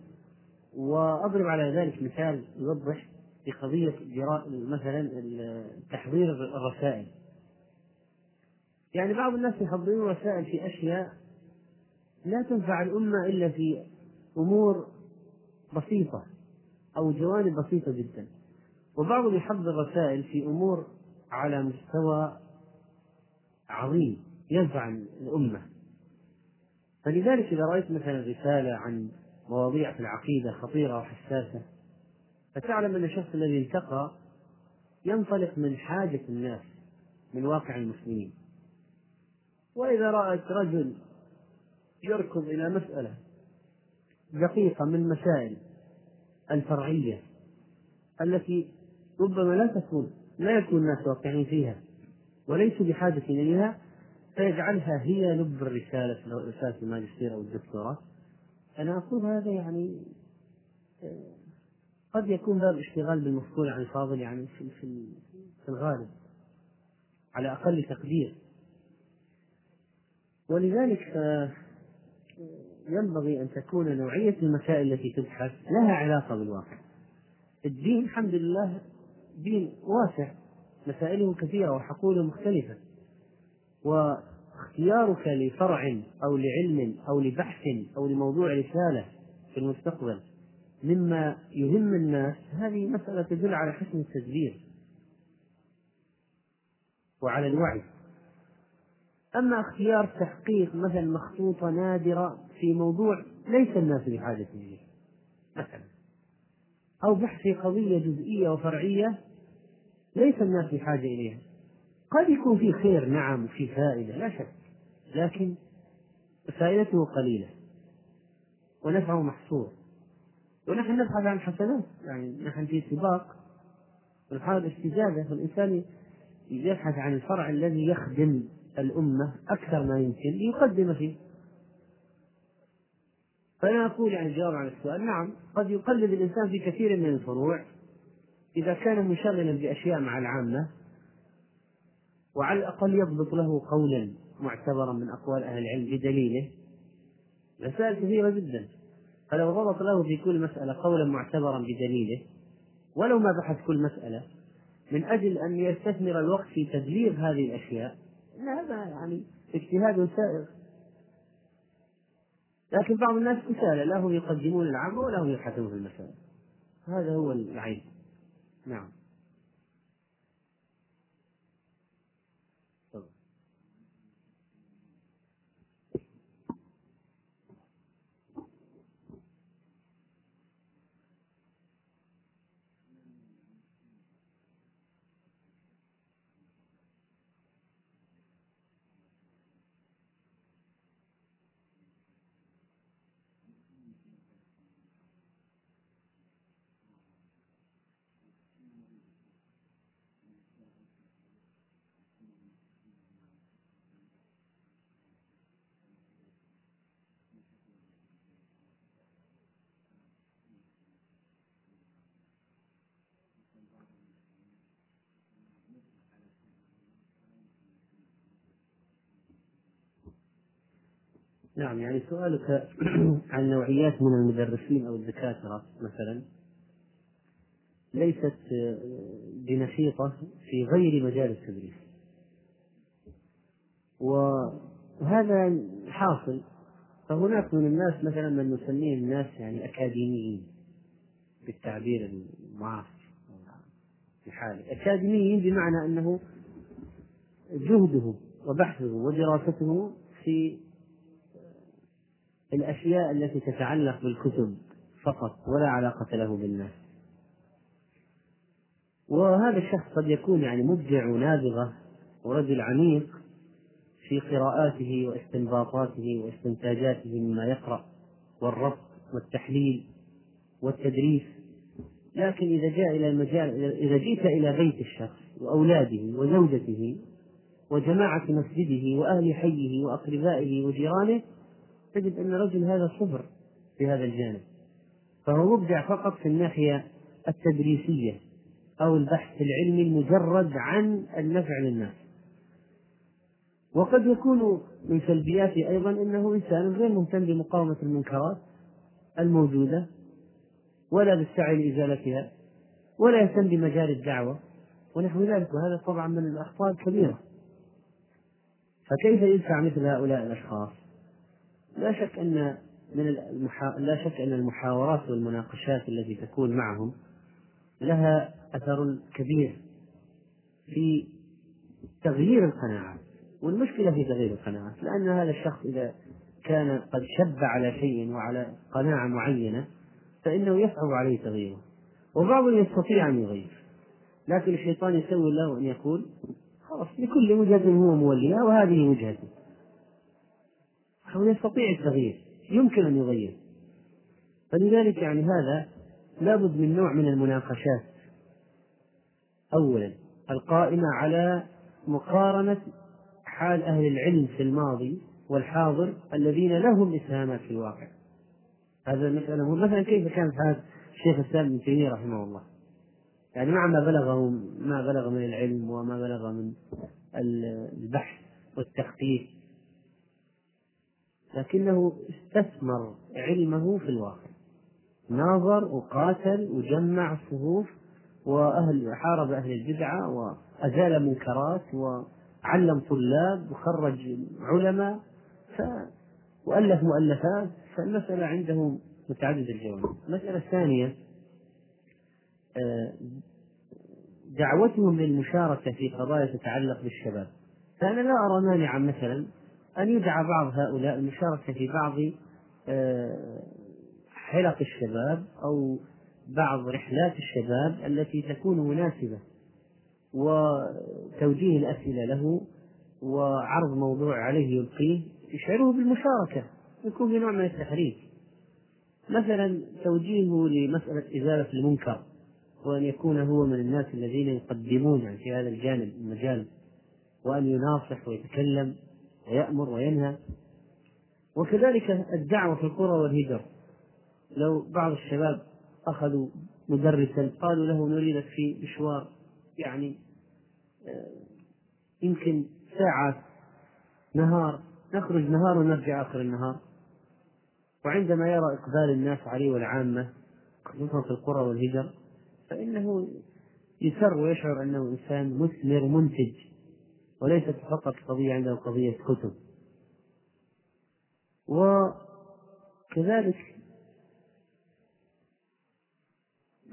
وأضرب على ذلك مثال يوضح في قضية مثلا تحضير الرسائل. يعني بعض الناس يحضرون رسائل في أشياء لا تنفع الأمة إلا في أمور بسيطة أو جوانب بسيطة جدا. وبعضهم يحضر رسائل في أمور على مستوى عظيم ينفع الأمة. فلذلك إذا رأيت مثلا رسالة عن مواضيع في العقيدة خطيرة وحساسة فتعلم أن الشخص الذي التقى ينطلق من حاجة الناس من واقع المسلمين. وإذا رأت رجل يركض إلى مسألة دقيقة من مسائل الفرعية التي ربما لا تكون لا يكون الناس واقعين فيها. وليسوا بحاجة إليها فيجعلها هي لب الرسالة رسالة الماجستير أو الدكتوراه. أنا أقول هذا يعني آه، قد يكون باب اشتغال بالمفصول عن الفاضل يعني في في الغالب على أقل تقدير. ولذلك ينبغي أن تكون نوعية المسائل التي تبحث لها علاقة بالواقع. الدين الحمد لله دين واسع. مسائله كثيرة وحقوله مختلفة. واختيارك لفرع أو لعلم أو لبحث أو لموضوع رسالة في المستقبل مما يهم الناس هذه مسألة تدل على حسن التدبير وعلى الوعي. أما اختيار تحقيق مثلا مخطوطة نادرة في موضوع ليس الناس بحاجة إليه مثلا أو بحث قضية جزئية وفرعية ليس الناس بحاجة إليها. قد يكون في خير نعم وفي فائدة لا شك. لكن فائدته قليلة. ونفعه محصور. ونحن نبحث عن حسنات. يعني نحن في سباق. ونحاول استجابة فالإنسان يبحث عن الفرع الذي يخدم الأمة أكثر ما يمكن ليقدم فيه. فأنا أقول يعني الجواب على السؤال نعم قد يقلد الإنسان في كثير من الفروع. إذا كان مشغلا بأشياء مع العامة وعلى الأقل يضبط له قولا معتبرا من أقوال أهل العلم بدليله مسائل كثيرة جدا. فلو ضبط له في كل مسألة قولا معتبرا بدليله ولو ما بحث كل مسألة من أجل أن يستثمر الوقت في تبليغ هذه الأشياء هذا يعني اجتهاد سائغ. لكن بعض الناس كسالى لا هم يقدمون العامة ولا هم يبحثون في المسائل. هذا هو العيب. نعم نعم يعني سؤالك عن نوعيات من المدرسين أو الدكاترة مثلا. ليست بنشيطة في غير مجال التدريس. وهذا حاصل. فهناك من الناس مثلا من نسميه الناس يعني أكاديميين بالتعبير المعاصر الحالي أكاديميين بمعنى أنه جهده وبحثه ودراسته في الأشياء التي تتعلق بالكتب فقط ولا علاقة له بالناس. وهذا الشخص قد يكون يعني مبدع ونابغة ورجل عميق في قراءاته واستنباطاته واستنتاجاته مما يقرأ والربط والتحليل والتدريس. لكن إذا جاء إلى المجال إذا جئت إلى بيت الشخص وأولاده وزوجته وجماعة مسجده وأهل حيه وأقربائه وجيرانه تجد أن الرجل هذا صبر في هذا الجانب. فهو مبدع فقط في الناحية التدريسية أو البحث العلمي المجرد عن النفع للناس. وقد يكون من سلبياته أيضا أنه إنسان غير مهتم بمقاومة المنكرات الموجودة ولا بالسعي لإزالتها ولا يهتم بمجال الدعوة ونحو ذلك. وهذا طبعا من الأخطاء الكبيرة. فكيف يدفع مثل هؤلاء الأشخاص؟ لا شك أن من المحا... لا شك أن المحاورات والمناقشات التي تكون معهم لها أثر كبير في تغيير القناعات. والمشكلة في تغيير القناعات لأن هذا الشخص إذا كان قد شب على شيء وعلى قناعة معينة فإنه يصعب عليه تغييره. وبعضهم يستطيع أن يغير لكن الشيطان يسوي له أن يقول خلاص لكل وجهة هو موليها وهذه وجهته. هو يستطيع التغيير يمكن أن يغير. فلذلك يعني هذا لابد من نوع من المناقشات. أولا القائمة على مقارنة حال أهل العلم في الماضي والحاضر الذين لهم إسهامات في الواقع. هذا المسألة مثلا كيف كانت حالة الشيخ الإسلام ابن تيمية رحمه الله؟ يعني مع ما بلغه ما بلغ من العلم وما بلغ من البحث والتحقيق لكنه استثمر علمه في الواقع. ناظر وقاتل وجمع الصفوف وأهل حارب أهل البدعة وأزال منكرات وعلم طلاب وخرج علماء ف... وألف مؤلفات فالمسألة عنده متعدد الجوانب. المسألة الثانية آه، دعوتهم للمشاركة في قضايا تتعلق بالشباب. فأنا لا أرى مانعا مثلا أن يدعى بعض هؤلاء المشاركة في بعض آه، حلق الشباب أو بعض رحلات الشباب التي تكون مناسبة وتوجيه الأسئلة له وعرض موضوع عليه يلقيه يشعره بالمشاركة يكون في نوع من التحريك. مثلا توجيهه لمسألة إزالة المنكر وأن يكون هو من الناس الذين يقدمون في هذا الجانب المجال وأن يناصح ويتكلم. ويأمر وينهى. وكذلك الدعوة في القرى والهجر. لو بعض الشباب أخذوا مدرسا قالوا له نريدك في مشوار يعني آه، يمكن ساعة نهار نخرج نهار ونرجع آخر النهار. وعندما يرى إقبال الناس عليه والعامة خصوصا في القرى والهجر فإنه يسر ويشعر أنه إنسان مثمر منتج وليست فقط قضية عنده قضية كتب. وكذلك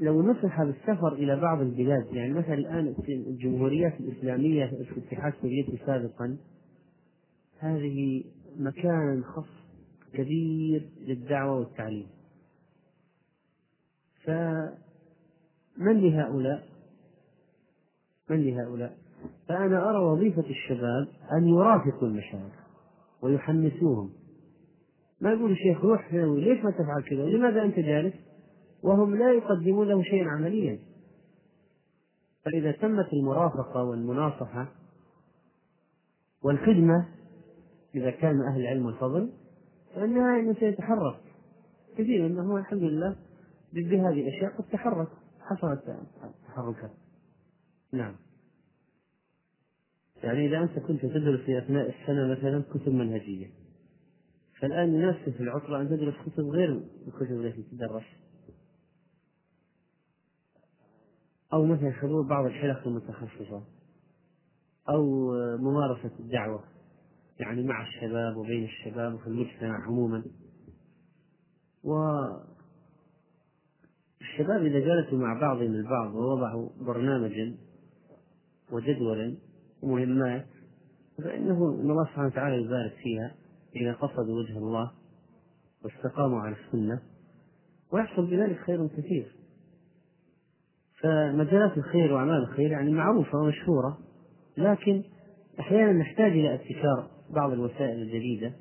لو نصح بالسفر إلى بعض البلاد يعني مثلا الآن الجمهوريات الإسلامية في الاتحاد السوفيتي سابقا هذه مكان خاص كبير للدعوة والتعليم. فمن لهؤلاء؟ من لهؤلاء؟ فأنا أرى وظيفة الشباب أن يرافقوا المشايخ ويحمسوهم. ما يقول الشيخ روح ليش ما تفعل كذا؟ لماذا أنت جالس؟ وهم لا يقدمون له شيئا عمليا. فإذا تمت المرافقة والمناصحة والخدمة إذا كان أهل العلم والفضل فإنها إنه سيتحرك. كثير أنه الحمد لله بهذه الأشياء قد تحرك. حصلت تحركات. نعم. يعني إذا أنت كنت تدرس في أثناء السنة مثلا كتب منهجية. فالآن يناسب في العطلة أن تدرس كتب غير الكتب التي تدرس. أو مثلا حضور بعض الحلق المتخصصة. أو ممارسة الدعوة. يعني مع الشباب وبين الشباب وفي المجتمع عموما. والشباب إذا جلسوا مع بعضهم البعض ووضعوا برنامجا وجدولا ومهمات فإنه إن الله سبحانه وتعالى يبارك فيها إذا قصدوا وجه الله واستقاموا على السنة ويحصل بذلك خير كثير. فمجالات الخير وأعمال الخير يعني معروفة ومشهورة لكن أحيانا نحتاج إلى ابتكار بعض الوسائل الجديدة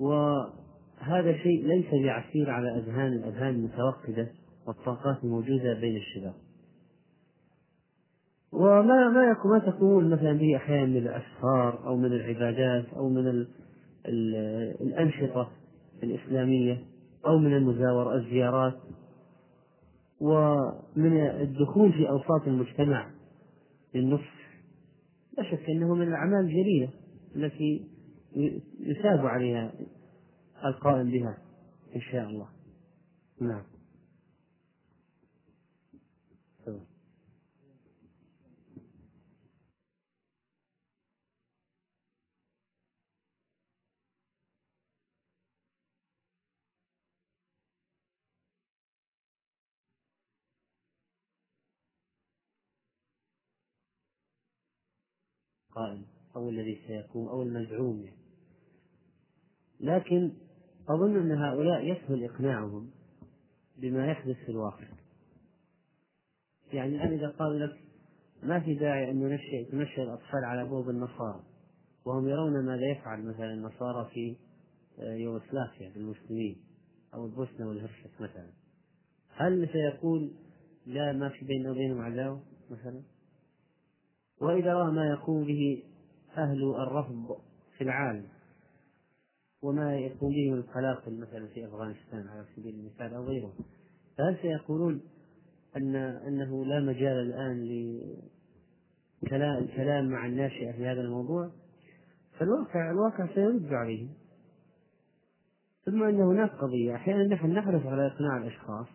وهذا شيء ليس بعسير على أذهان الأذهان المتوقدة والطاقات الموجودة بين الشباب. وما ما ما تكون مثلا به أحيانا من الأسفار أو من العبادات أو من ال ال الأنشطة الإسلامية أو من المزاور الزيارات. ومن الدخول في أوساط المجتمع للنصح لا شك أنه من الأعمال الجليلة التي يثاب عليها القائم بها إن شاء الله. نعم. قائم أو الذي سيكون أو المزعوم يعني. لكن أظن أن هؤلاء يسهل إقناعهم بما يحدث في الواقع. يعني الآن إذا قالوا لك ما في داعي أن ننشئ تنشئ الأطفال على أبواب النصارى وهم يرون ماذا يفعل مثلا النصارى في آه، يوغوسلافيا بالمسلمين أو البوسنة والهرسك مثلا. هل سيقول لا ما في بيننا وبينهم عداوة مثلا؟ وإذا رأى ما يقوم به أهل الرفض في العالم وما يقوم به القلاقل مثلا في أفغانستان على سبيل المثال أو غيره فهل سيقولون أن أنه لا مجال الآن لكلام مع الناشئة في هذا الموضوع؟ فالواقع الواقع سيرد عليه. ثم أن هناك قضية أحيانا نحن نحرص على إقناع الأشخاص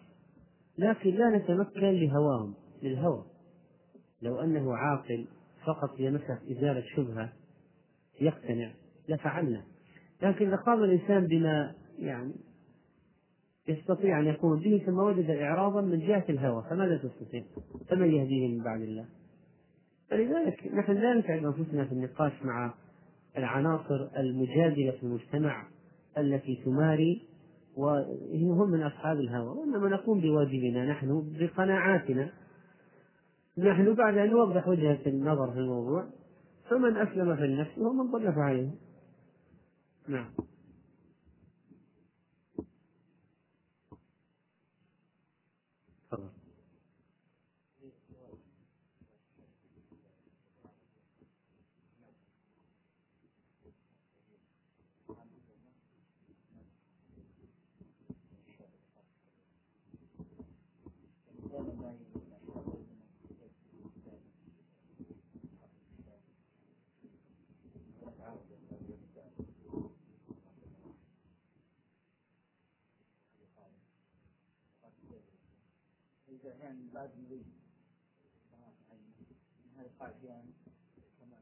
لكن لا نتمكن لهواهم للهوى. لو أنه عاقل فقط لمسألة إزالة شبهة يقتنع لفعلنا لكن إذا قام الإنسان بما يعني يستطيع أن يقوم به ثم وجد إعراضا من جهة الهوى فماذا تستطيع؟ فمن يهديه من بعد الله؟ فلذلك نحن لا نتعب أنفسنا في النقاش مع العناصر المجادلة في المجتمع التي تماري وهم من أصحاب الهوى وإنما نقوم بواجبنا نحن بقناعاتنا نحن بعد أن نوضح وجهة النظر في الموضوع فمن أسلم في النفس ومن ضل فعليه نعم تفضل كان بعد مريض هذا قال فيها كما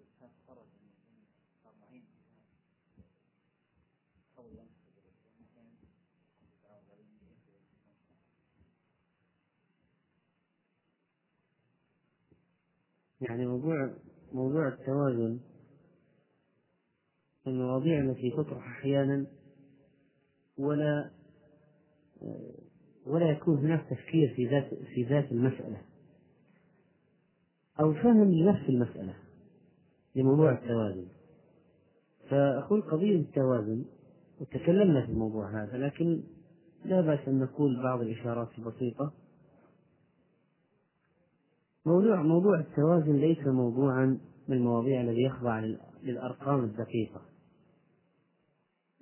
خرج من الطمعين يعني. موضوع موضوع التوازن المواضيع التي تطرح أحيانا ولا ولا يكون هناك تفكير في ذات في ذات المسألة. أو فهم لنفس المسألة لموضوع التوازن. فأقول قضية التوازن وتكلمنا في الموضوع هذا لكن لا بأس أن نقول بعض الإشارات البسيطة. موضوع موضوع التوازن ليس موضوعا من المواضيع الذي يخضع للأرقام الدقيقة.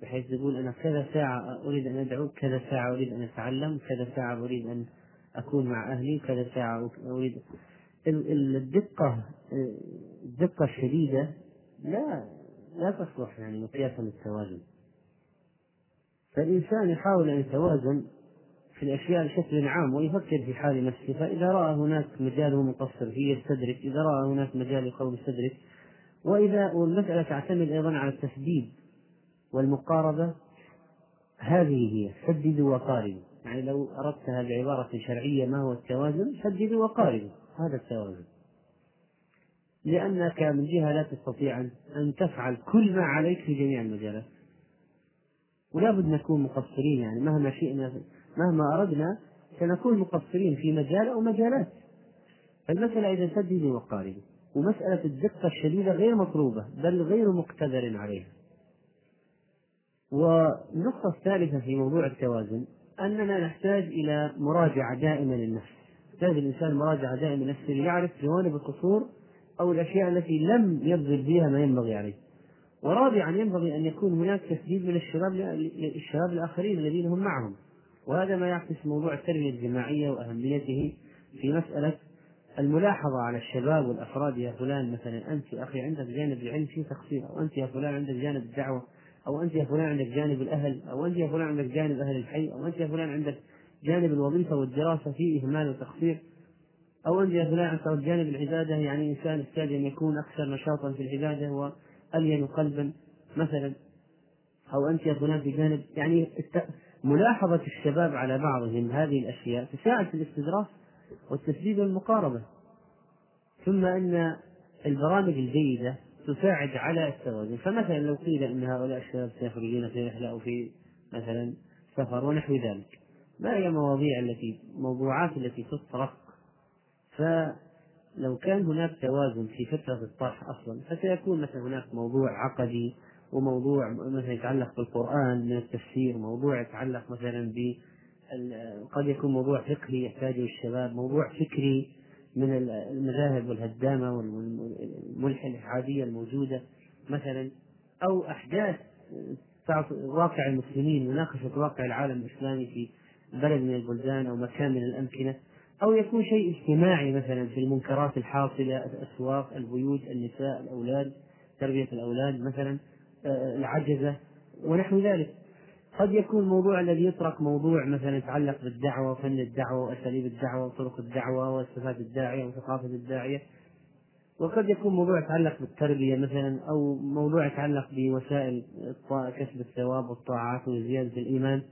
بحيث يقول أنا كذا ساعة أريد أن أدعو كذا ساعة أريد أن أتعلم كذا ساعة أريد أن أكون مع أهلي كذا ساعة أريد. الدقة الدقة الشديدة لا لا تصلح يعني مقياسا للتوازن فالإنسان يحاول أن يتوازن في الأشياء بشكل عام ويفكر في حال نفسه. فإذا رأى هناك مجال هو مقصر فيه يستدرك. إذا رأى هناك مجال يقوم يستدرك وإذا والمسألة تعتمد أيضا على التسديد. والمقاربة هذه هي سددوا وقاربوا. يعني لو أردتها بعبارة شرعية ما هو التوازن سددوا وقاربوا. هذا التوازن. لأنك من جهة لا تستطيع أن تفعل كل ما عليك في جميع المجالات. ولا بد نكون مقصرين يعني مهما شئنا مهما أردنا سنكون مقصرين في مجال أو مجالات. فالمسألة إذا سددوا وقاربوا. ومسألة الدقة الشديدة غير مطلوبة بل غير مقتدر عليها. والنقطة الثالثة في موضوع التوازن أننا نحتاج إلى مراجعة دائمة للنفس. يحتاج الإنسان مراجعة دائمة لنفسه ليعرف جوانب القصور أو الأشياء التي لم يبذل فيها ما ينبغي عليه. ورابعا ينبغي أن يكون هناك تسديد من الشباب للشباب الآخرين الذين هم معهم. وهذا ما يعكس موضوع التربية الجماعية وأهميته في مسألة الملاحظة على الشباب والأفراد. يا فلان مثلا أنت يا أخي عندك جانب العلم فيه تقصير أو أنت يا فلان عندك جانب الدعوة أو أنت يا فلان عندك جانب الأهل أو أنت يا فلان عندك جانب أهل الحي أو أنت يا فلان عندك جانب الوظيفة والدراسة فيه إهمال وتقصير. أو أنت يا فلان عندك جانب العبادة يعني إنسان يحتاج أن يكون أكثر نشاطا في العبادة وألين قلبا مثلا. أو أنت يا فلان في جانب يعني ملاحظة الشباب على بعضهم هذه الأشياء تساعد في الاستدراك والتسديد والمقاربة. ثم أن البرامج الجيدة تساعد على التوازن. فمثلا لو قيل أن هؤلاء الشباب سيخرجون في رحلة أو في مثلا سفر ونحو ذلك ما هي المواضيع التي موضوعات التي تطرق؟ فلو كان هناك توازن في فترة الطرح أصلا فسيكون مثلا هناك موضوع عقدي وموضوع مثلا يتعلق بالقرآن من التفسير موضوع يتعلق مثلا ب قد يكون موضوع فقهي يحتاجه الشباب موضوع فكري من المذاهب والهدامة والملحدية الموجودة مثلا أو أحداث واقع المسلمين مناقشة واقع العالم الإسلامي في بلد من البلدان أو مكان من الأمكنة أو يكون شيء اجتماعي مثلا في المنكرات الحاصلة الأسواق البيوت النساء الأولاد تربية الأولاد مثلا آه، العجزة ونحو ذلك. قد يكون الموضوع الذي يطرق موضوع مثلا يتعلق بالدعوة وفن الدعوة وأساليب الدعوة وطرق الدعوة وصفات الداعية وثقافة الداعية. وقد يكون موضوع يتعلق بالتربية مثلا أو موضوع يتعلق بوسائل كسب الثواب والطاعات وزيادة الإيمان.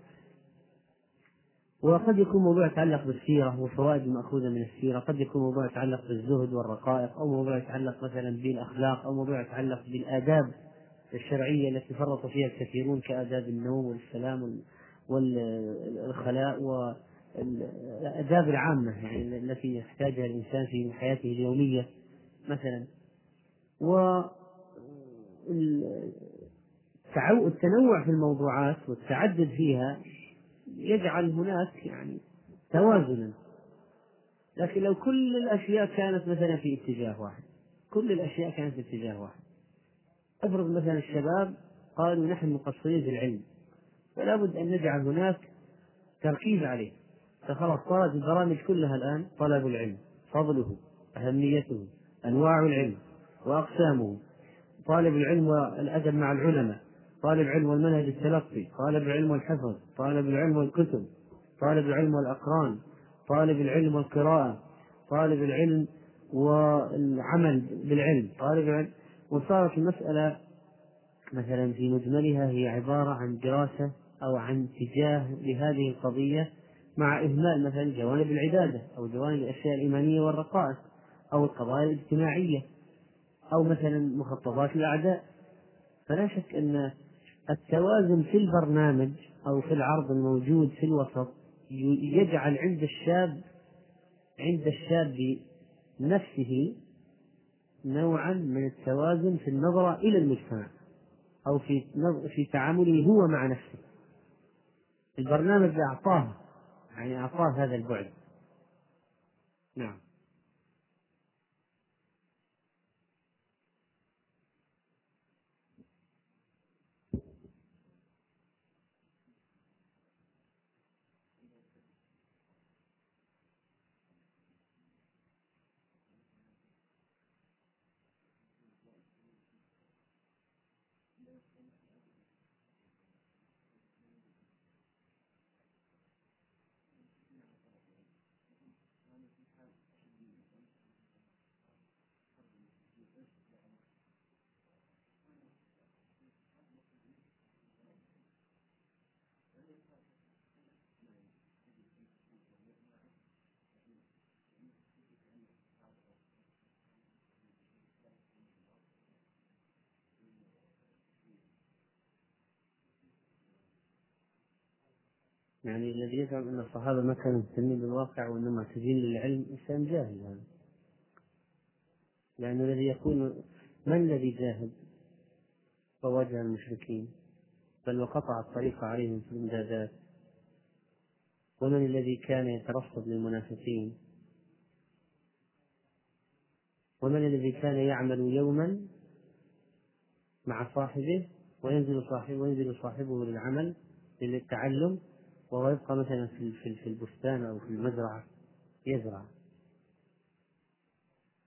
وقد يكون موضوع يتعلق بالسيرة والفوائد المأخوذة من السيرة. قد يكون موضوع يتعلق بالزهد والرقائق أو موضوع يتعلق مثلا بالأخلاق أو موضوع يتعلق بالآداب. الشرعية التي فرط فيها الكثيرون كآداب النوم والسلام والخلاء والآداب العامة يعني التي يحتاجها الإنسان في حياته اليومية مثلا. و التنوع في الموضوعات والتعدد فيها يجعل هناك يعني توازنا. لكن لو كل الأشياء كانت مثلا في اتجاه واحد كل الأشياء كانت في اتجاه واحد أفرض مثلا الشباب قالوا نحن مقصرين في العلم فلا بد أن نجعل هناك تركيز عليه. فخلاص صارت البرامج كلها الآن طلب العلم فضله أهميته أنواع العلم وأقسامه. طالب العلم والأدب مع العلماء طالب العلم والمنهج التلقي طالب العلم والحفظ طالب العلم والكتب طالب العلم والأقران طالب العلم والقراءة طالب العلم والعمل بالعلم طالب العلم وصارت المسألة مثلا في مجملها هي عبارة عن دراسة أو عن اتجاه لهذه القضية مع إهمال مثلا جوانب العبادة أو جوانب الأشياء الإيمانية والرقائق أو القضايا الاجتماعية أو مثلا مخططات الأعداء. فلا شك أن التوازن في البرنامج أو في العرض الموجود في الوسط يجعل عند الشاب عند الشاب نفسه نوعا من التوازن في النظرة إلى المجتمع أو في في تعامله هو مع نفسه. البرنامج أعطاه يعني أعطاه هذا البعد. نعم. يعني الذي يزعم أن الصحابة ما كانوا مهتمين بالواقع وأنهم معتزين للعلم إنسان جاهل هذا. لأن الذي يكون من الذي جاهد وواجه المشركين. بل وقطع الطريق عليهم في الإمدادات. ومن الذي كان يترصد للمنافقين؟ ومن الذي كان يعمل يوما مع صاحبه وينزل صاحبه وينزل صاحبه للعمل للتعلم وهو يبقى مثلا في في البستان أو في المزرعة يزرع.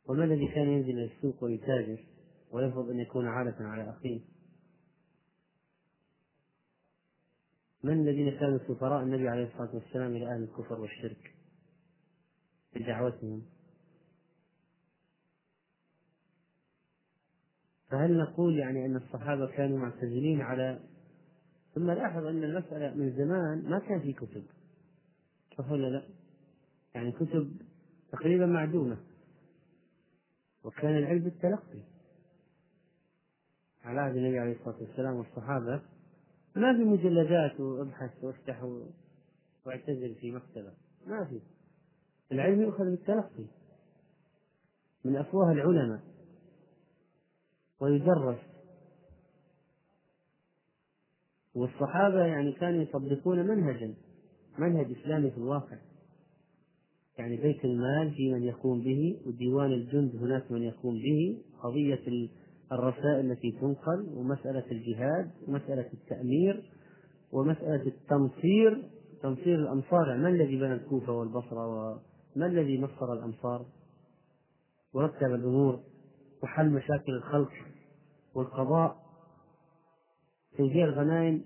وما الذي كان ينزل إلى السوق ويتاجر ويرفض أن يكون عالة على أخيه؟ من الذين كانوا سفراء النبي عليه الصلاة والسلام إلى أهل الكفر والشرك بدعوتهم فهل نقول يعني أن الصحابة كانوا معتزلين على ثم لاحظ أن المسألة من زمان ما كان في كتب. صح ولا لا؟ يعني كتب تقريبا معدومة. وكان العلم بالتلقي. على عهد النبي عليه الصلاة والسلام والصحابة. ما في مجلدات وابحث وافتح واعتزل في مكتبة. ما في. العلم يؤخذ بالتلقي. من أفواه العلماء. ويدرس. والصحابة يعني كانوا يطبقون منهجا منهج إسلامي في الواقع. يعني بيت المال في من يقوم به وديوان الجند هناك من يقوم به قضية الرسائل التي تنقل ومسألة الجهاد ومسألة التأمير ومسألة التنصير تنصير الأمصار من الذي بنى الكوفة والبصرة وما الذي نصر الأمصار ورتب الأمور وحل مشاكل الخلق والقضاء. توزيع الغنائم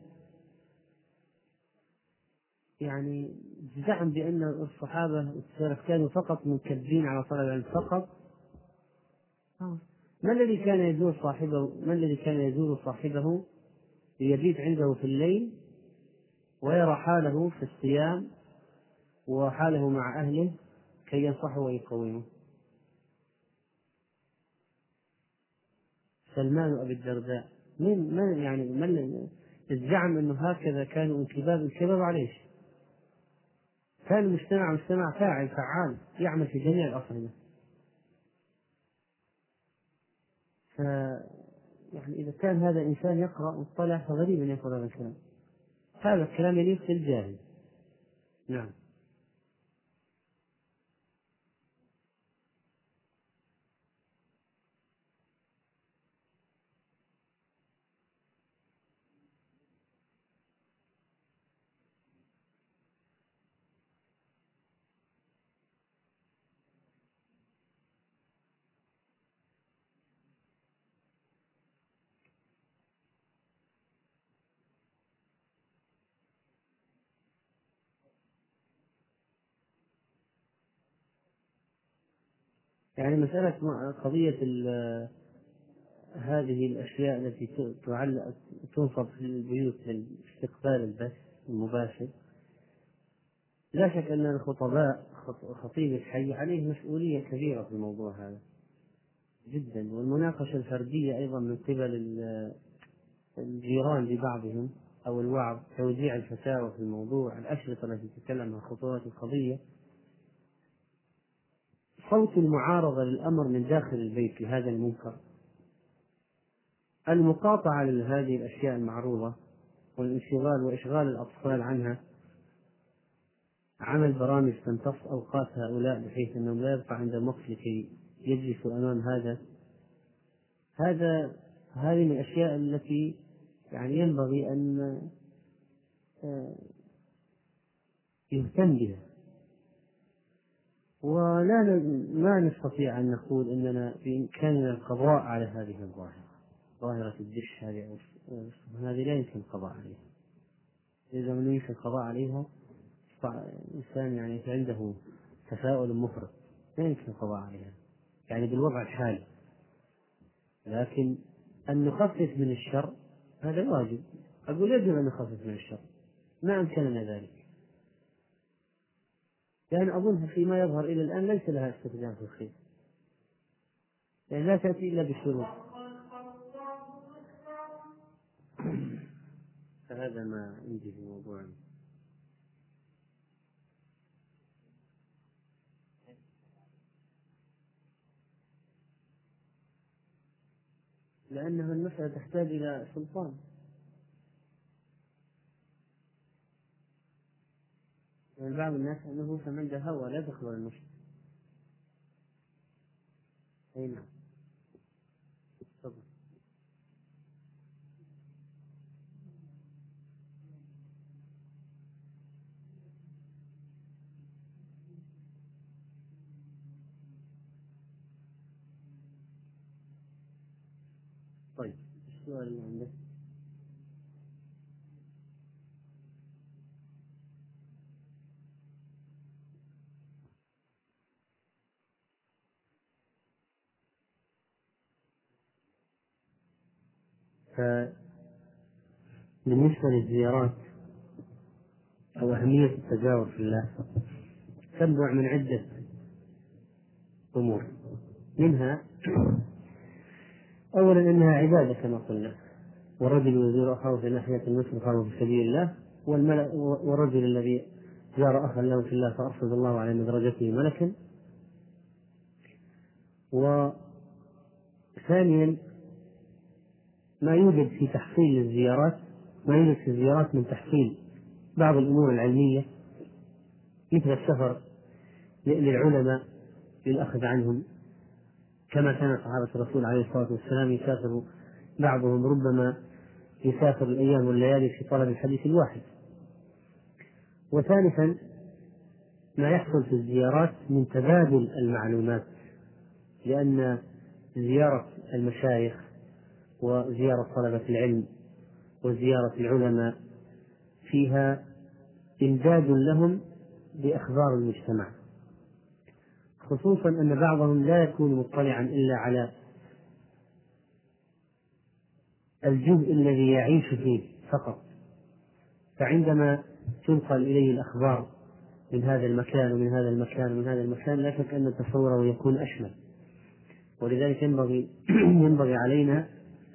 يعني زعم بأن الصحابة والسلف كانوا فقط منكبين على طلب العلم فقط. ما الذي كان يزور صاحبه ما الذي كان يزور صاحبه ليبيت عنده في الليل ويرى حاله في الصيام وحاله مع أهله كي ينصحه ويقومه؟ سلمان أبي الدرداء. من من يعني من الزعم أنه هكذا كانوا انكباب الكباب عليه كان المجتمع مجتمع فاعل فعال يعمل في جميع الأصعدة. ف يعني إذا كان هذا إنسان يقرأ مطلع فغريب أن يقول هذا الكلام. هذا الكلام يليق بالجاهل. نعم. يعني مسألة قضية هذه الأشياء التي تعلق تنصب في البيوت لاستقبال البث المباشر. لا شك أن الخطباء خطيب الحي عليه مسؤولية كبيرة في الموضوع هذا جدا والمناقشة الفردية أيضا من قبل الجيران لبعضهم أو الوعظ توزيع الفتاوى في الموضوع الأشرطة التي تتكلم عن خطورات القضية. صوت المعارضة للأمر من داخل البيت لهذا المنكر. المقاطعة لهذه الأشياء المعروضة والانشغال وإشغال الأطفال عنها عمل برامج تمتص أوقات هؤلاء بحيث أنهم لا يبقى عند الوقت لكي يجلسوا أمام هذا. هذا هذه من الأشياء التي يعني ينبغي أن آه، يهتم بها. ولا ما نستطيع أن نقول أننا بإمكاننا القضاء على هذه الظاهرة. ظاهرة الدش هذه هذه لا يمكن القضاء عليها. إذا لم يمكن القضاء عليها الإنسان يعني عنده تفاؤل مفرط. لا يمكن القضاء عليها. يعني بالوضع الحالي. لكن أن نخفف من الشر هذا واجب. أقول يجب أن نخفف من الشر. ما أمكننا ذلك. لأن أظن فيما يظهر إلى الآن ليس لها استخدام في الخير. يعني لا تأتي إلا بشروط فهذا ما عندي في موضوع. لأنه المسألة تحتاج إلى سلطان. من بعض الناس أنه فمن ذا هوى لا تخلو المشرك أي نعم. تفضل. طيب السؤال اللي عندك؟ فبالنسبة للزيارات أو أهمية التجاور في الله تنبع من عدة أمور. منها أولا أنها عبادة كما قلنا. والرجل يزور أخاه في ناحية المسلم خارج في سبيل الله والرجل الذي زار أخا له في الله فأرشد الله على مدرجته ملكا. وثانيا ما يوجد في تحصيل الزيارات ما يوجد في الزيارات من تحصيل بعض الأمور العلمية مثل السفر للعلماء للأخذ عنهم. كما كان صحابة الرسول عليه الصلاة والسلام يسافر بعضهم ربما يسافر الأيام والليالي في طلب الحديث الواحد. وثالثا ما يحصل في الزيارات من تبادل المعلومات لأن زيارة المشايخ وزيارة طلبة العلم وزيارة العلماء فيها إمداد لهم بأخبار المجتمع. خصوصا أن بعضهم لا يكون مطلعا إلا على الجزء الذي يعيش فيه فقط. فعندما تنقل إليه الأخبار من هذا المكان ومن هذا المكان ومن هذا المكان لا شك أن تصوره يكون أشمل. ولذلك ينبغي ينبغي علينا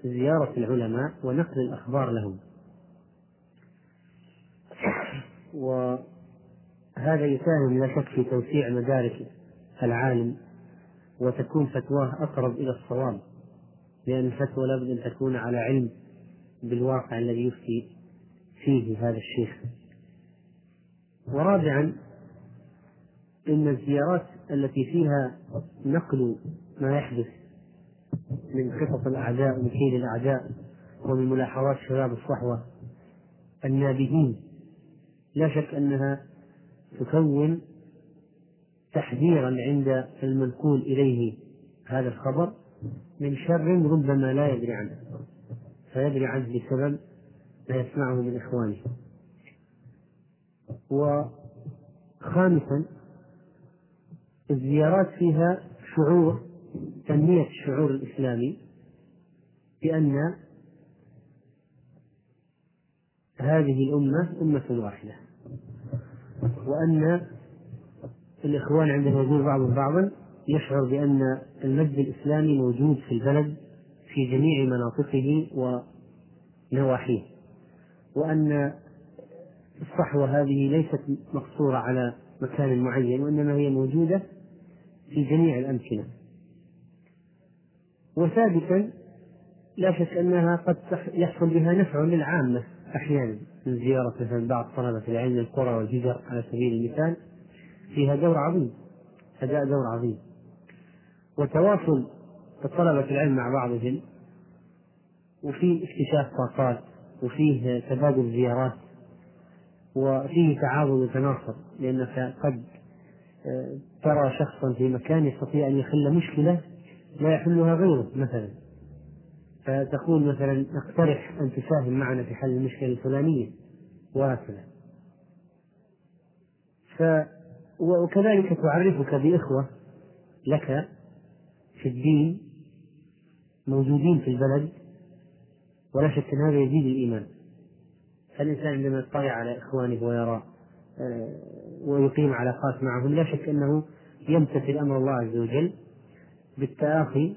زيارة العلماء ونقل الأخبار لهم. وهذا يساهم لا شك في توسيع مدارك العالم وتكون فتواه أقرب إلى الصواب لأن الفتوى لابد أن تكون على علم بالواقع الذي يفتي فيه هذا الشيخ. ورابعا إن الزيارات التي فيها نقل ما يحدث من خطط الأعداء ومن كيد الأعداء ومن ملاحظات شباب الصحوة النابهين. لا شك أنها تكون تحذيرا عند المنقول إليه هذا الخبر من شر ربما لا يدري عنه فيدري عنه بسبب ما يسمعه من إخوانه. وخامسا الزيارات فيها شعور تنمية الشعور الإسلامي بأن هذه الأمة أمة واحدة وأن الإخوان عندما يزور بعضهم بعضا يشعر بأن المجد الإسلامي موجود في البلد في جميع مناطقه ونواحيه وأن الصحوة هذه ليست مقصورة على مكان معين وإنما هي موجودة في جميع الأمكنة. وثابتا لا شك أنها قد يحصل بها نفع للعامة أحيانا من زيارة مثلا بعض طلبة العلم للقرى والهجر على سبيل المثال فيها دور عظيم أداء دور عظيم. وتواصل طلبة العلم مع بعضهم وفي اكتشاف طاقات وفيه تبادل زيارات وفيه تعاون وتناصر لأنك قد آه، ترى شخصا في مكان يستطيع أن يحل مشكلة لا يحلها غيره مثلا. فتقول مثلا نقترح أن تساهم معنا في حل المشكلة الفلانية. وهكذا ف وكذلك تعرفك بإخوة لك في الدين موجودين في البلد ولا شك أن هذا يزيد الإيمان. فالإنسان عندما يطلع على إخوانه ويرى آه، ويقيم علاقات معهم لا شك أنه يمتثل أمر الله عز وجل. بالتآخي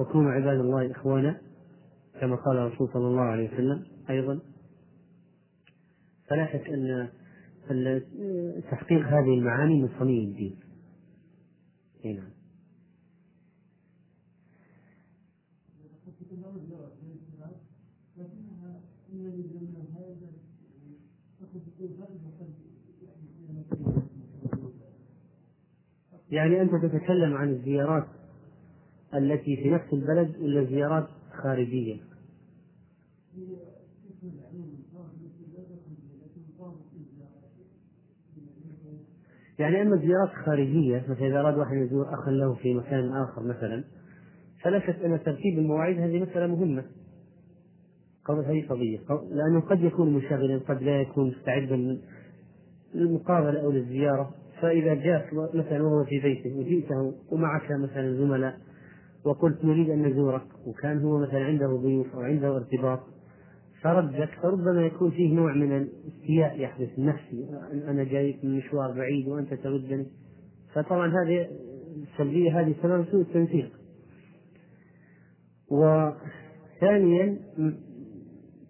وكونوا عباد الله إخوانا كما قال الرسول صلى الله عليه وسلم أيضا. فلا شك أن تحقيق هذه المعاني من صميم الدين. نعم. يعني أنت تتكلم عن الزيارات التي في نفس البلد ولا زيارات خارجية؟ يعني أما الزيارات الخارجية مثلا إذا أراد واحد يزور أخا له في مكان آخر مثلا فلا شك أن ترتيب المواعيد هذه مسألة مهمة. هذه قضية. لأنه قد يكون منشغلا قد لا يكون مستعدا للمقابلة أو للزيارة. فإذا جاء مثلا وهو في بيته وجئته ومعك مثلا زملاء وقلت نريد أن نزورك وكان هو مثلا عنده ضيوف أو عنده ارتباط فردك فربما يكون فيه نوع من الاستياء يحدث النفسي أنا جايك من مشوار بعيد وأنت تردني. فطبعا هذه السلبية هذه سبب سوء التنسيق. وثانيا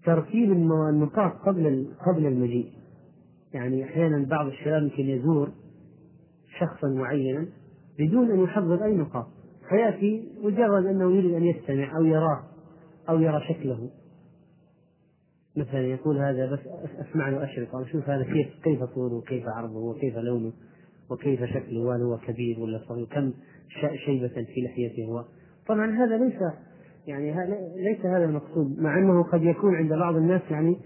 ترتيب النقاط قبل قبل المجيء. يعني أحيانا بعض الشباب يمكن يزور شخصا معينا بدون أن يحضر أي نقاط. فيأتي مجرد أنه يريد أن يستمع أو يراه أو يرى شكله. مثلا يقول هذا بس أسمعني وأشرق أو أشوف هذا كيف كيف طوله وكيف عرضه وكيف لونه وكيف شكله وهل هو كبير ولا صغير كم شيبة في لحيته هو. طبعا هذا ليس يعني ليس هذا المقصود مع أنه قد يكون عند بعض الناس يعني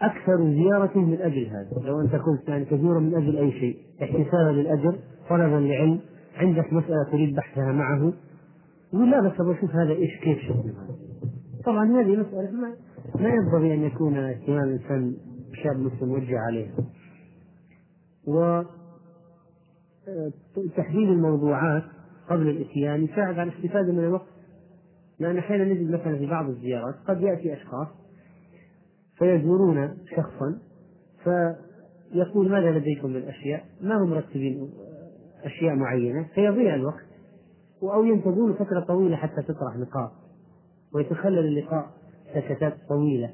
أكثر زيارة من أجل هذا. لو أنت كنت يعني تزور من أجل أي شيء احتسابا للأجر طلبا لعلم. عندك مسألة تريد بحثها معه يقول لا بس أبغى أشوف هذا إيش كيف هذا؟ طبعا هذه مسألة ما, ما ينبغي أن يكون اهتمام الانسان شاب مسلم موجه عليها. و تحديد الموضوعات قبل الإتيان يساعد على الاستفادة من الوقت. لأن أحيانا نجد مثلا في بعض الزيارات قد يأتي أشخاص فيزورون شخصا فيقول ماذا لديكم من أشياء ما هم مرتبين؟ أشياء معينة فيضيع الوقت أو ينتظرون فترة طويلة حتى تطرح نقاط ويتخلل اللقاء سكتات طويلة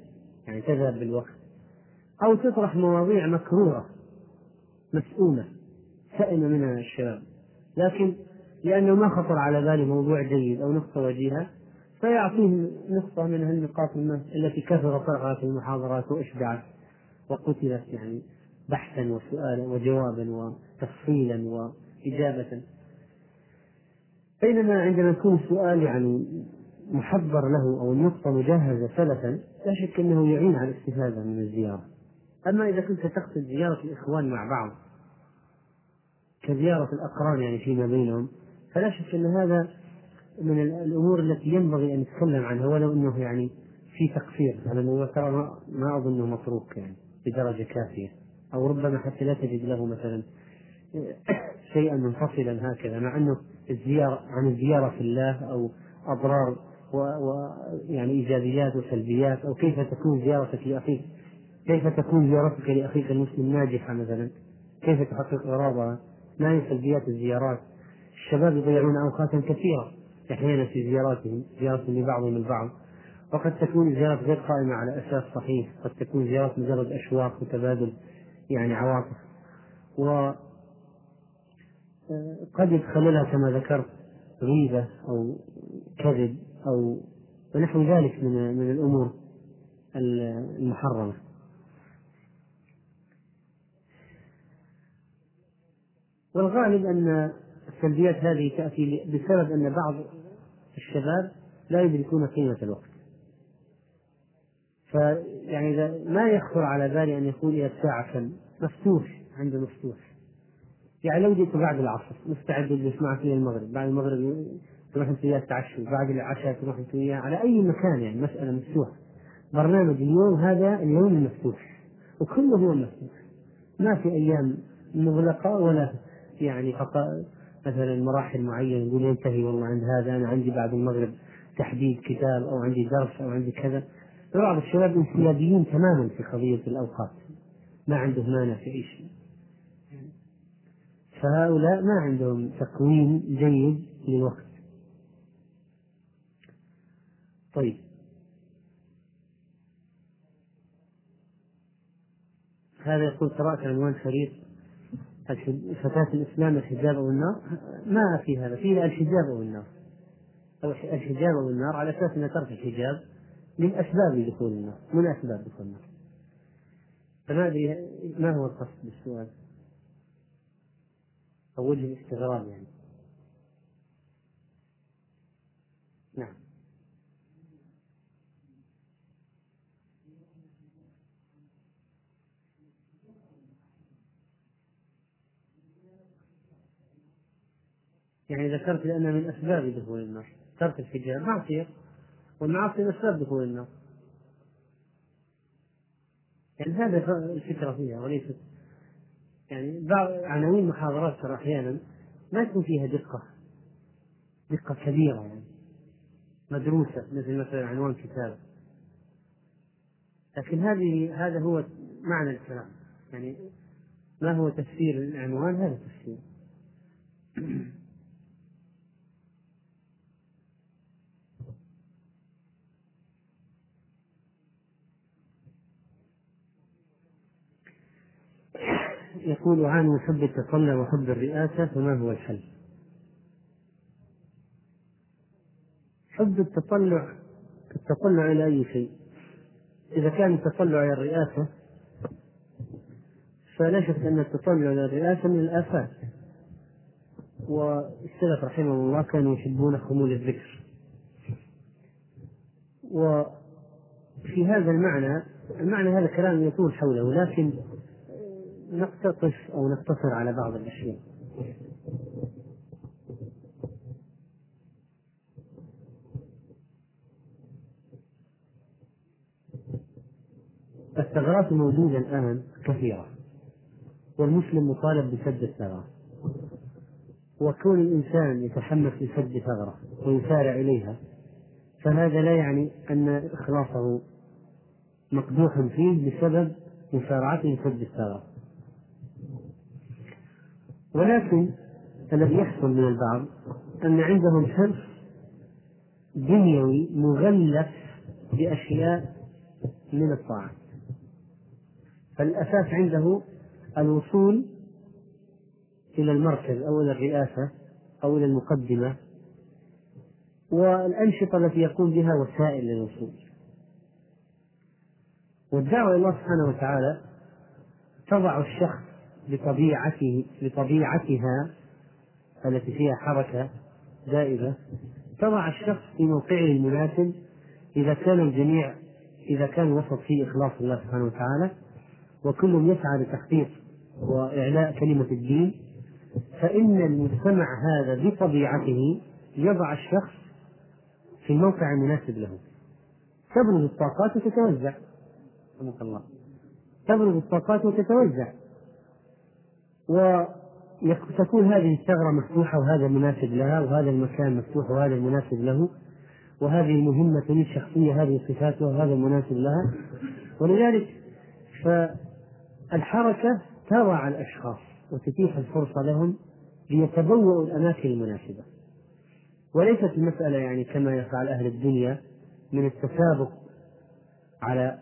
يعني تذهب بالوقت أو تطرح مواضيع مكروهة مسؤولة سئم منها الشباب. لكن لأنه ما خطر على باله موضوع جيد أو نقطة وجيهة فيعطيه نقطة من النقاط التي كثر طرحها في المحاضرات وأشبعت وقتلت يعني بحثا وسؤالا وجوابا وتفصيلا وإجابة بينما عندما يكون السؤال يعني محضر له أو النقطة مجهزة سلفا لا شك أنه يعين على الاستفادة من الزيارة. أما إذا كنت تقصد زيارة الإخوان مع بعض كزيارة الأقران يعني فيما بينهم فلا شك أن هذا من الأمور التي ينبغي أن نتكلم عنها ولو أنه يعني في تقصير على الموضوع ترى ما أظنه متروك يعني بدرجة كافية أو ربما حتى لا تجد له مثلا. شيئا منفصلا هكذا مع أنه الزيارة عن الزيارة في الله أو أضرار ويعني إيجابيات وسلبيات أو كيف تكون زيارتك لأخيك كيف تكون زيارتك لأخيك المسلم ناجحة مثلا كيف تحقق غرابها ما هي سلبيات الزيارات؟ الشباب يضيعون أوقاتا كثيرة أحيانا في زياراتهم زيارة لبعضهم البعض. وقد تكون الزيارات غير قائمة على أساس صحيح قد تكون زيارات مجرد أشواق وتبادل يعني عواطف. و قد يتخللها كما ذكرت غيبة أو كذب أو ونحو ذلك من من الأمور المحرمة. والغالب أن السلبيات هذه تأتي بسبب أن بعض الشباب لا يدركون قيمة الوقت. فيعني إذا ما يخطر على بالي أن يقول إلى الساعة كم؟ مفتوح عنده مفتوح. يعني لو جئت بعد العصر مستعد أجلس معك المغرب بعد المغرب تروح أنت وياه تعشوا بعد العشاء تروح أنت وياه على أي مكان يعني مسألة مفتوحة. برنامج اليوم هذا اليوم المفتوح وكله هو مفتوح. ما في أيام مغلقة ولا يعني مثلا مراحل معينة يقول ينتهي والله عند هذا أنا عندي بعد المغرب تحديد كتاب أو عندي درس أو عندي كذا. بعض الشباب انسيابيين تماما في قضية الأوقات ما عندهم مانع في أي شيء. فهؤلاء ما عندهم تقويم جيد للوقت طيب. هذا يقول قرأت عنوان شريط فتاة الإسلام الحجاب أو النار. ما في هذا. فيه الحجاب أو النار. أو الحجاب أو النار على أساس أن ترك الحجاب من أسباب دخول النار من أسباب دخول النار. فما أدري ما هو القصد بالسؤال. أو وجه الاستغراب يعني. نعم. يعني ذكرت لأنها من أسباب دخول النار. ترك الحجاب معصية. والمعاصي من أسباب دخول النار. يعني هذا الفكرة فيها وليست يعني بعض عناوين المحاضرات ترى أحيانا ما يكون فيها دقة دقة كبيرة يعني مدروسة مثل مثلا عنوان كتاب. لكن هذه هذا هو معنى الكلام. يعني ما هو تفسير العنوان هذا تفسير. يقول عن حب التطلع وحب الرئاسة فما هو الحل؟ حب التطلع التطلع إلى أي شيء؟ إذا كان التطلع إلى الرئاسة فلا شك أن التطلع إلى الرئاسة من الآفات. والسلف رحمهم الله كانوا يحبون خمول الذكر. وفي هذا المعنى المعنى هذا كلام يطول حوله لكن نقتطف أو نقتصر على بعض الأشياء. الثغرات الموجودة الآن كثيرة والمسلم مطالب بسد الثغرات وكون الإنسان يتحمس لسد ثغرة ويسارع إليها فهذا لا يعني أن إخلاصه مقدوح فيه بسبب مسارعته لسد الثغرة. ولكن الذي يحصل من البعض أن عندهم حرص دنيوي مغلف بأشياء من الطاعات فالأساس عنده الوصول إلى المركز أو إلى الرئاسة أو إلى المقدمة والأنشطة التي يقوم بها وسائل للوصول والدعوة إلى الله سبحانه وتعالى تضع الشخص بطبيعته بطبيعتها التي فيها حركة دائمة تضع الشخص في موقعه المناسب. إذا كان الجميع إذا كان وسط فيه إخلاص الله سبحانه وتعالى وكل يسعى لتحقيق وإعلاء كلمة الدين فإن المجتمع هذا بطبيعته يضع الشخص في الموقع المناسب له. تبرز الطاقات وتتوزع. رحمك الله. تبرز الطاقات وتتوزع. وتكون هذه الثغرة مفتوحة وهذا مناسب لها وهذا المكان مفتوح وهذا المناسب له وهذه المهمة تريد شخصية هذه صفاتها وهذا المناسب لها. ولذلك فالحركة تضع الأشخاص وتتيح الفرصة لهم ليتبوأوا الأماكن المناسبة. وليست المسألة يعني كما يفعل أهل الدنيا من التسابق على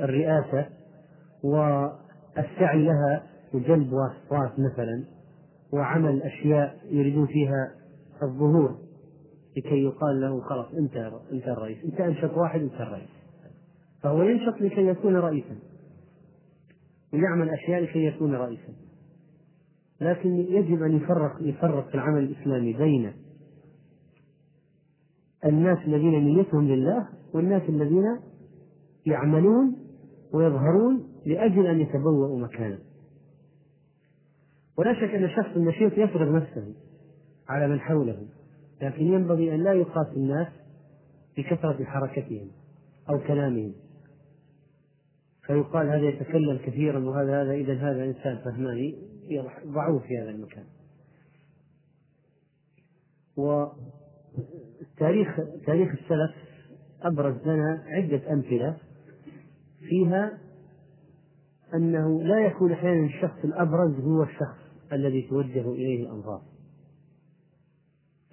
الرئاسة والسعي لها وجلب واسطات مثلا وعمل أشياء يريدون فيها الظهور لكي يقال له خلاص أنت أنت الرئيس أنت أنشط واحد أنت الرئيس. فهو ينشط لكي يكون رئيسا ويعمل أشياء لكي يكون رئيسا. لكن يجب أن يفرق يفرق في العمل الإسلامي بين الناس الذين نيتهم لله والناس الذين يعملون ويظهرون لأجل أن يتبوأوا مكانا ولا شك أن الشخص النشيط يفرض نفسه على من حوله لكن ينبغي أن لا يقاس الناس بكثرة حركتهم أو كلامهم. فيقال هذا يتكلم كثيرا وهذا هذا إذا هذا إنسان فهماني ضعوه في هذا المكان. وتاريخ تاريخ السلف أبرز لنا عدة أمثلة فيها أنه لا يكون أحيانا الشخص الأبرز هو الشخص. الذي توجه إليه الأنظار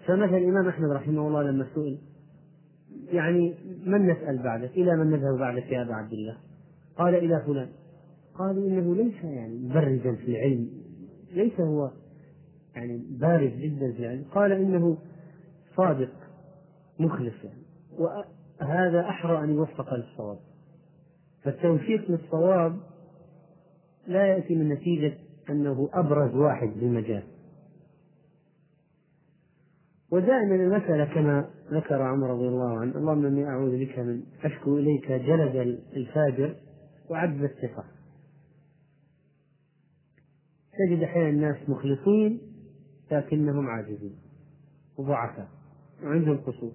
فمثلا الإمام أحمد رحمه الله لما سئل يعني من نسأل بعدك؟ إلى من نذهب بعدك يا أبا عبد الله؟ قال إلى فلان. قالوا إنه ليس يعني مبرزا في العلم ليس هو يعني بارز جدا في العلم. قال إنه صادق مخلص يعني. وهذا أحرى أن يوفق للصواب. فالتوفيق للصواب لا يأتي من نتيجة أنه أبرز واحد بالمجال ودائما المسألة كما ذكر عمر رضي الله عنه اللهم إني أعوذ بك من أشكو إليك جلد الفاجر وعجز الثقة. تجد أحيانا الناس مخلصين لكنهم عاجزين وضعفاء وعندهم قصور.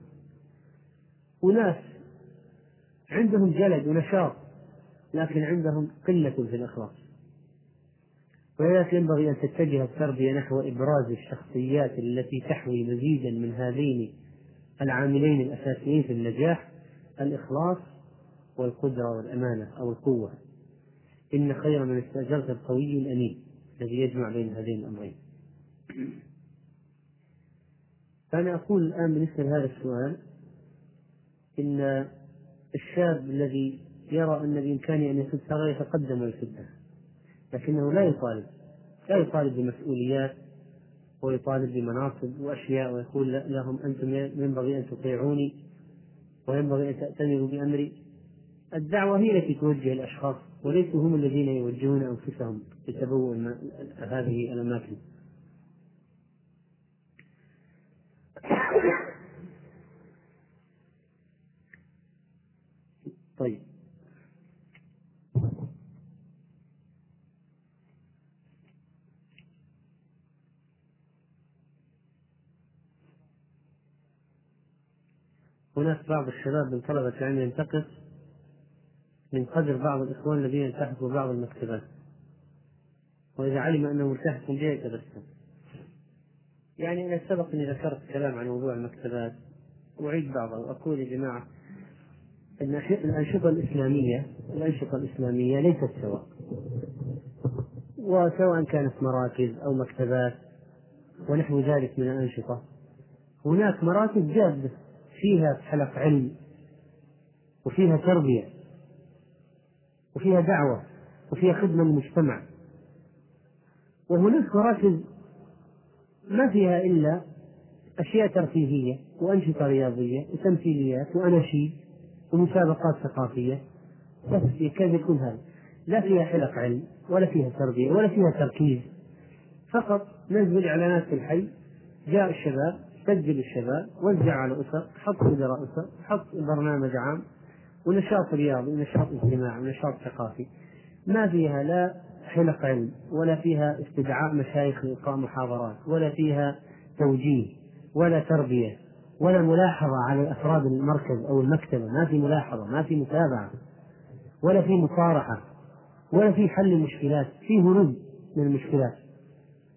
وناس عندهم جلد ونشاط لكن عندهم قلة في الإخلاص. ولذلك ينبغي أن تتجه التربية نحو إبراز الشخصيات التي تحوي مزيدا من هذين العاملين الأساسيين في النجاح الإخلاص والقدرة والأمانة أو القوة. إن خير من استأجرت القوي الأمين الذي يجمع بين هذين الأمرين. فأنا أقول الآن بالنسبة لهذا السؤال إن الشاب الذي يرى أن بإمكانه أن يسد ثغرة يتقدم ويسدها لكنه لا يطالب لا يطالب بمسؤوليات ويطالب بمناصب وأشياء ويقول لهم أنتم ينبغي أن تطيعوني وينبغي أن تأتمروا بأمري. الدعوة هي التي توجه الأشخاص وليسوا هم الذين يوجهون أنفسهم لتبوء هذه الأماكن طيب هناك بعض الشباب من طلبة العلم ينتقص من قدر بعض الإخوان الذين التحقوا بعض المكتبات. وإذا علم أنه ملتحق بها يتبسم. يعني أنا سبق أني ذكرت كلام عن موضوع المكتبات. أعيد بعضه وأقول يا جماعة أن الأنشطة الإسلامية الأنشطة الإسلامية ليست سواء. وسواء كانت مراكز أو مكتبات ونحو ذلك من الأنشطة هناك مراكز جادة. فيها حلق علم وفيها تربية وفيها دعوة وفيها خدمة للمجتمع. وهناك مراكز ما فيها إلا أشياء ترفيهية وأنشطة رياضية وتمثيليات وأناشيد ومسابقات ثقافية. بس يكاد يكون هذا؟ لا فيها حلق علم ولا فيها تربية ولا فيها تركيز. فقط نزل إعلانات في الحي جاء الشباب سجل الشباب وزع على الأسر حط مدراء أسر حط برنامج عام ونشاط رياضي ونشاط اجتماعي ونشاط ثقافي. ما فيها لا حلق علم ولا فيها استدعاء مشايخ لإلقاء محاضرات ولا فيها توجيه ولا تربية ولا ملاحظة على أفراد المركز أو المكتبة. ما في ملاحظة ما في متابعة ولا في مصارحة ولا في حل المشكلات في هروب من المشكلات.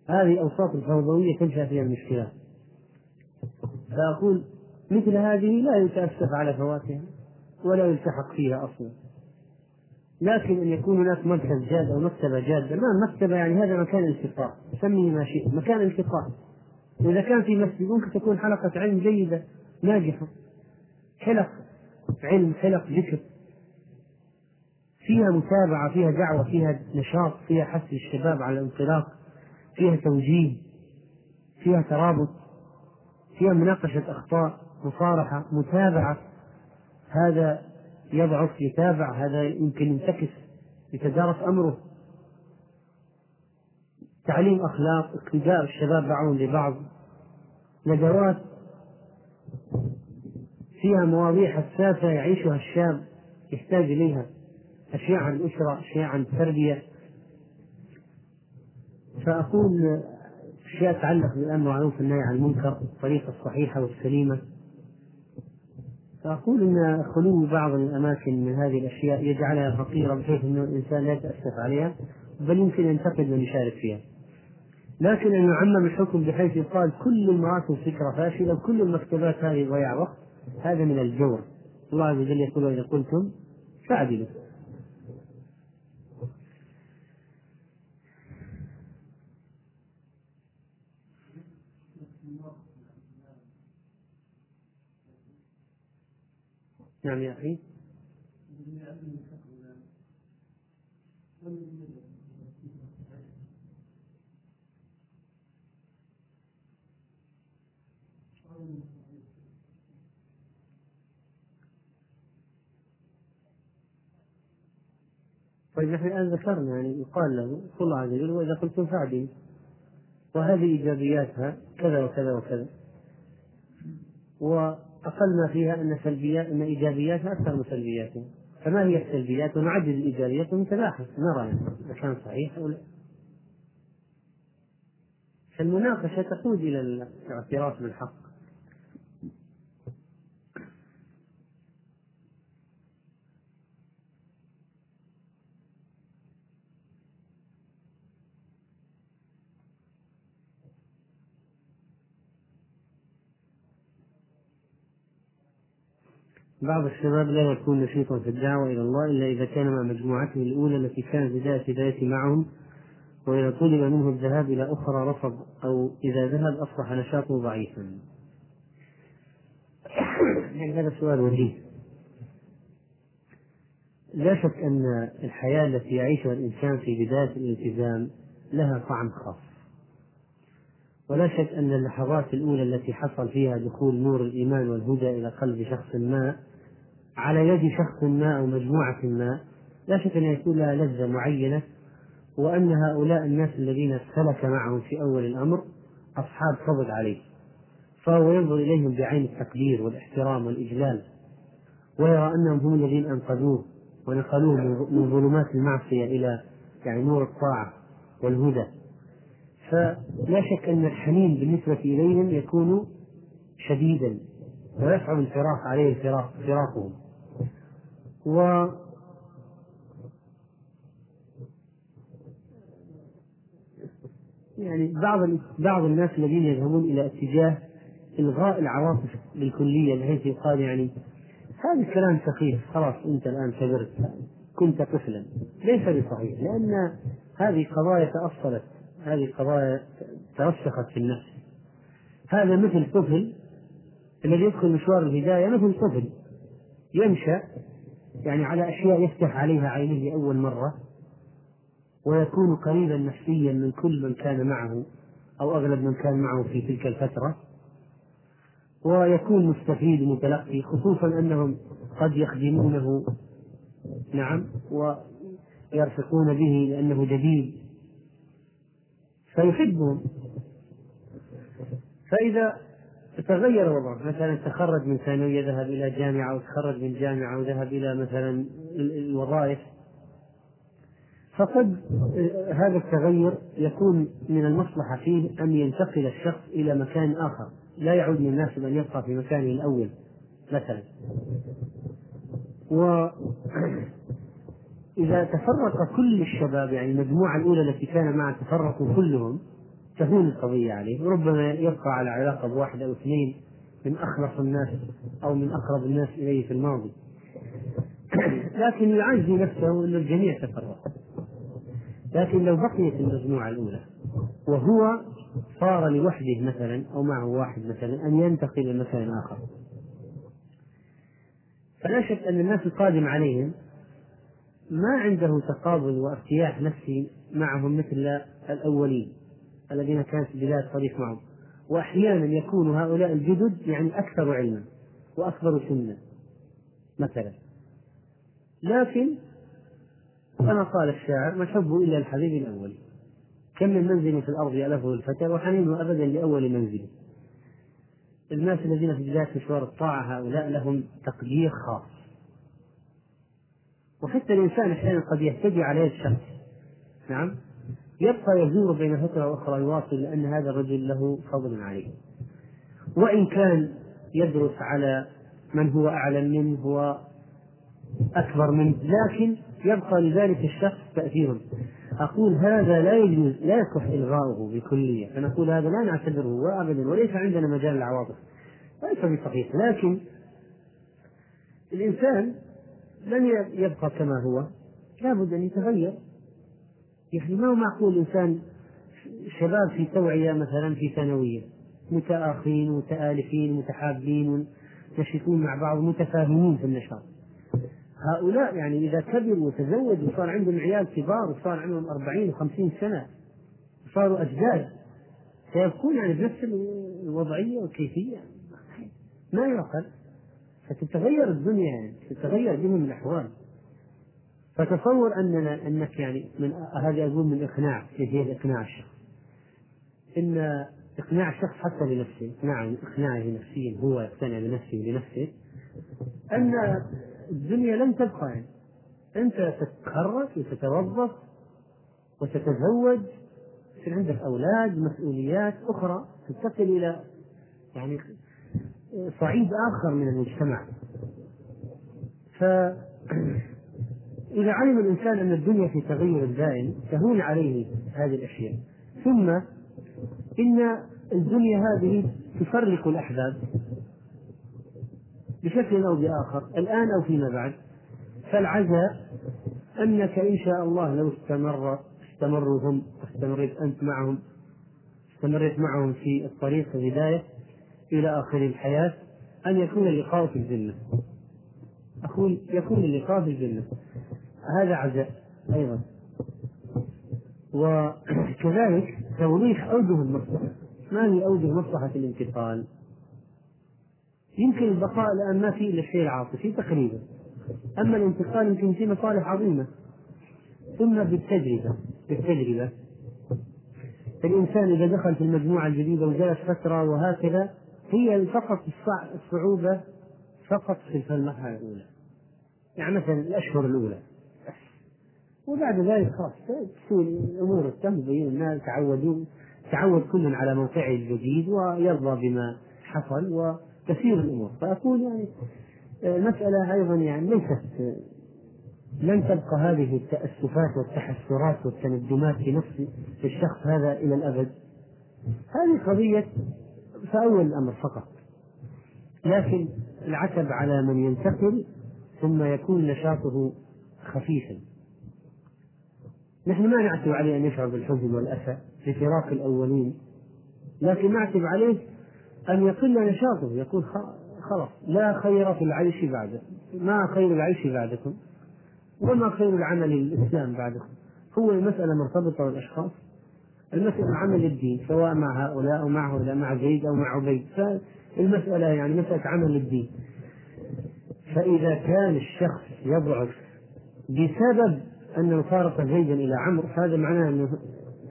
هذه أوساط الفوضوية تنشأ فيها المشكلات. فأقول مثل هذه لا يتأسف على فواتها ولا يلتحق فيها أصلا. لكن أن يكون هناك مركز جاد أو مكتبة جادة ما مكتبة يعني هذا مكان التقاء سميه ما شئت مكان التقاء. وإذا كان في مسجد ممكن تكون حلقة علم جيدة ناجحة. حلق علم حلق ذكر. فيها متابعة فيها دعوة فيها نشاط فيها حث الشباب على الانطلاق فيها توجيه فيها ترابط. فيها مناقشة أخطاء مصارحة متابعة. هذا يضعف يتابع هذا يمكن ينتكس يتدارس أمره. تعليم أخلاق اقتداء الشباب بعضهم لبعض. ندوات فيها مواضيع حساسة يعيشها الشاب يحتاج إليها. أشياء عن الأسرة أشياء عن التربية فأقول أشياء تتعلق بالأمر والمعروف والنهي عن المنكر الطريقة الصحيحة والسليمة. فأقول أن خلو بعض الأماكن من هذه الأشياء يجعلها فقيرة بحيث أن الإنسان لا يتأسف عليها بل يمكن ينتقد ويشارك فيها. لكن أن يعمم الحكم بحيث يقال كل المراكز فكرة فاشلة وكل المكتبات هذه ضياع وقت هذا من الجور. الله عز وجل يقول وإذا قلتم فاعدلوا. نعم يا أخي. طيب نحن الآن ذكرنا يعني يقال له الله عز وجل وإذا قلتم فاعدلوا. وهذه إيجابياتها كذا وكذا وكذا. وأقل ما فيها أن سلبيات أن إيجابياتها أكثر من سلبياتها. فما هي السلبيات؟ ونعدد الإيجابيات ونتباحث نرى إذا كان صحيح أو لا. فالمناقشة تقود إلى الاعتراف بالحق. بعض الشباب لا يكون نشيطا في الدعوة إلى الله إلا إذا كان مع مجموعته الأولى التي كانت بداية بداية معهم وإذا طلب منه الذهاب إلى أخرى رفض أو إذا ذهب أصبح نشاطه ضعيفا. يعني هذا سؤال وجيه. لا شك أن الحياة التي يعيشها الإنسان في بداية الالتزام لها طعم خاص. ولا شك أن اللحظات الأولى التي حصل فيها دخول نور الإيمان والهدى إلى قلب شخص ما على يد شخص ما أو مجموعة ما لا شك أن يكون لها لذة معينة وأن هؤلاء الناس الذين سلك معهم في أول الأمر أصحاب فضل عليه فهو ينظر إليهم بعين التقدير والإحترام والإجلال ويرى أنهم هم الذين أنقذوه ونقلوه من ظلمات المعصية إلى يعني نور الطاعة والهدى. فلا شك أن الحنين بالنسبة إليهم يكون شديدا ويصعب الفراق عليه فراقهم. و يعني بعض بعض الناس الذين يذهبون إلى اتجاه إلغاء العواطف بالكلية بحيث يقال يعني هذا الكلام سخيف خلاص أنت الآن كبرت كنت طفلا. ليس بصحيح لأن هذه قضايا تأصلت هذه قضايا ترسخت في النفس. هذا مثل طفل الذي يدخل مشوار الهداية مثل طفل ينشأ يعني على أشياء يفتح عليها عينيه لاول مرة ويكون قريبا نفسيا من كل من كان معه أو أغلب من كان معه في تلك الفترة ويكون مستفيد متلقي خصوصا أنهم قد يخدمونه. نعم ويرفقون به لأنه جديد. فيحبهم. فإذا تغير وضعه مثلا تخرج من ثانوية ذهب إلى جامعة أو تخرج من جامعة وذهب إلى مثلا الوظائف. فقد هذا التغير يكون من المصلحة فيه أن ينتقل الشخص إلى مكان آخر. لا يعود من الناس أن يبقى في مكانه الأول مثلا. وإذا تفرق كل الشباب يعني المجموعة الأولى التي كان معه تفرقوا كلهم تهون القضية عليه. وربما يبقى على علاقة بواحد أو اثنين من أخلص الناس أو من أقرب الناس إليه في الماضي. لكن يعزي نفسه أن الجميع تفرق لكن لو بقيت المجموعة الأولى وهو صار لوحده مثلا أو معه واحد مثلا أن ينتقل إلى مكان آخر. فلا شك أن الناس القادم عليهم ما عنده تقابل وارتياح نفسي معهم مثل الأولين. الذين كانت بداية الطريق معهم. وأحيانا يكون هؤلاء الجدد يعني أكثر علما وأكبر سنا مثلا. لكن كما قال الشاعر ما الحب إلا الحبيب الأول. كم من منزل في الأرض يألفه الفتى وحنينه أبدا لأول منزل. الناس الذين في بداية مشوار الطاعة هؤلاء لهم تقدير خاص. وحتى الإنسان أحيانا قد يهتدي عليه الشخص نعم؟ يبقى يزور بين فترة وأخرى يواصل لأن هذا الرجل له فضل عليه. وإن كان يدرس على من هو أعلم منه هو أكبر منه لكن يبقى لذلك الشخص تأثير أقول هذا لا يجوز لا يصح إلغاؤه بكلية. فنقول هذا لا نعتبره أبدا وليس عندنا مجال العواطف ليس بصحيح لكن الإنسان لن يبقى كما هو. لابد أن يتغير. يعني ما هو معقول إنسان شباب في توعية مثلا في ثانوية؟ متآخين متآلفين متحابين نشطون مع بعض متفاهمين في النشاط. هؤلاء يعني إذا كبروا وتزوجوا وصار عندهم عيال كبار وصار عندهم أربعين وخمسين سنة وصاروا أجداد. سيكون يعني بنفس الوضعية والكيفية. ما يعقل. فتتغير الدنيا يعني تتغير بهم الأحوال. فتصور أننا أنك يعني من هذه أقول من إقناع كيفية إقناع الشخص. إن إقناع الشخص حتى لنفسه إقناع إقناعه نفسيا هو يقتنع بنفسه لنفسه أن الدنيا لن تبقى يعني. أنت تتخرج وتتوظف وتتزوج يصير عندك أولاد مسؤوليات أخرى تنتقل إلى يعني صعيد آخر من المجتمع. فإذا علم الإنسان أن الدنيا في تغير دائم تهون عليه هذه الأشياء. ثم إن الدنيا هذه تفرق الأحباب بشكل أو بآخر الآن أو فيما بعد. فالعزاء أنك إن شاء الله لو استمر استمروا هم واستمريت أنت معهم استمريت معهم في الطريق الهداية إلى آخر الحياة أن يكون اللقاء في الجنة. أقول يكون اللقاء في الجنة. هذا عزاء أيضا. وكذلك توضيح أوجه المصلحة. ما هي أوجه مصلحة الانتقال؟ يمكن البقاء الآن ما في إلا الشيء العاطفي تقريبا. أما الانتقال يمكن في مصالح عظيمة. ثم بالتجربة بالتجربة. الإنسان إذا دخل في المجموعة الجديدة وجلس فترة وهكذا هي فقط الصعوبة فقط في المرحلة الأولى. يعني مثلا الأشهر الأولى. وبعد ذلك خلاص تصير الأمور تنبي الناس تعودوا تعود كل على موقعه الجديد ويرضى بما حصل وتسير الأمور. فأقول يعني مسألة أيضا يعني ليست لن تبقى هذه التأسفات والتحسرات والتندمات في نفس الشخص هذا إلى الأبد. هذه قضية في أول الأمر فقط. لكن العتب على من ينتقل ثم يكون نشاطه خفيفا. نحن ما نعتب عليه أن يشعر بالحزن والأسى لفراق الأولين لكن نعتب عليه أن يقل نشاطه يقول خلاص لا خير في العيش بعده ما خير العيش بعدكم وما خير العمل الإسلام بعدكم. هو المسألة مرتبطة بالأشخاص المسألة عمل الدين سواء مع هؤلاء أو مع هؤلاء مع زيد أو مع عبيد. فالمسألة يعني مسألة عمل الدين. فإذا كان الشخص يضعف بسبب أنه فارق زيدا إلى عمرو هذا معناه أنه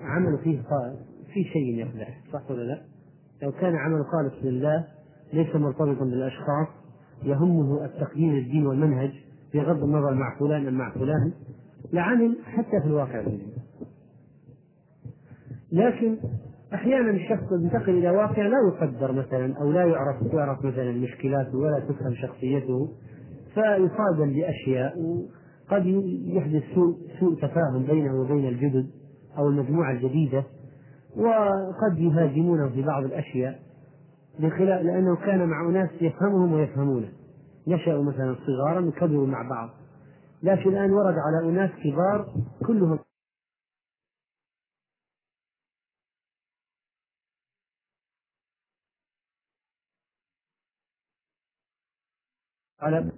عمل فيه في شيء يقدح صح ولا لا؟ لو كان عمل خالص لله ليس مرتبطا بالأشخاص يهمه التقديم الدين والمنهج بغض النظر مع فلان أم مع فلان لعمل حتى في الواقع لكن أحيانا الشخص ينتقل إلى واقع لا يقدر مثلا أو لا يعرف تعرف مثلا مشكلاته ولا تفهم شخصيته فيصادم بأشياء قد يحدث سوء سوء تفاهم بينه وبين الجدد أو المجموعة الجديدة وقد يهاجمونه في بعض الأشياء بخلاف لأنه كان مع أناس يفهمهم ويفهمونه. نشأوا مثلا صغارا وكبروا مع بعض. لكن الآن ورد على أناس كبار كلهم على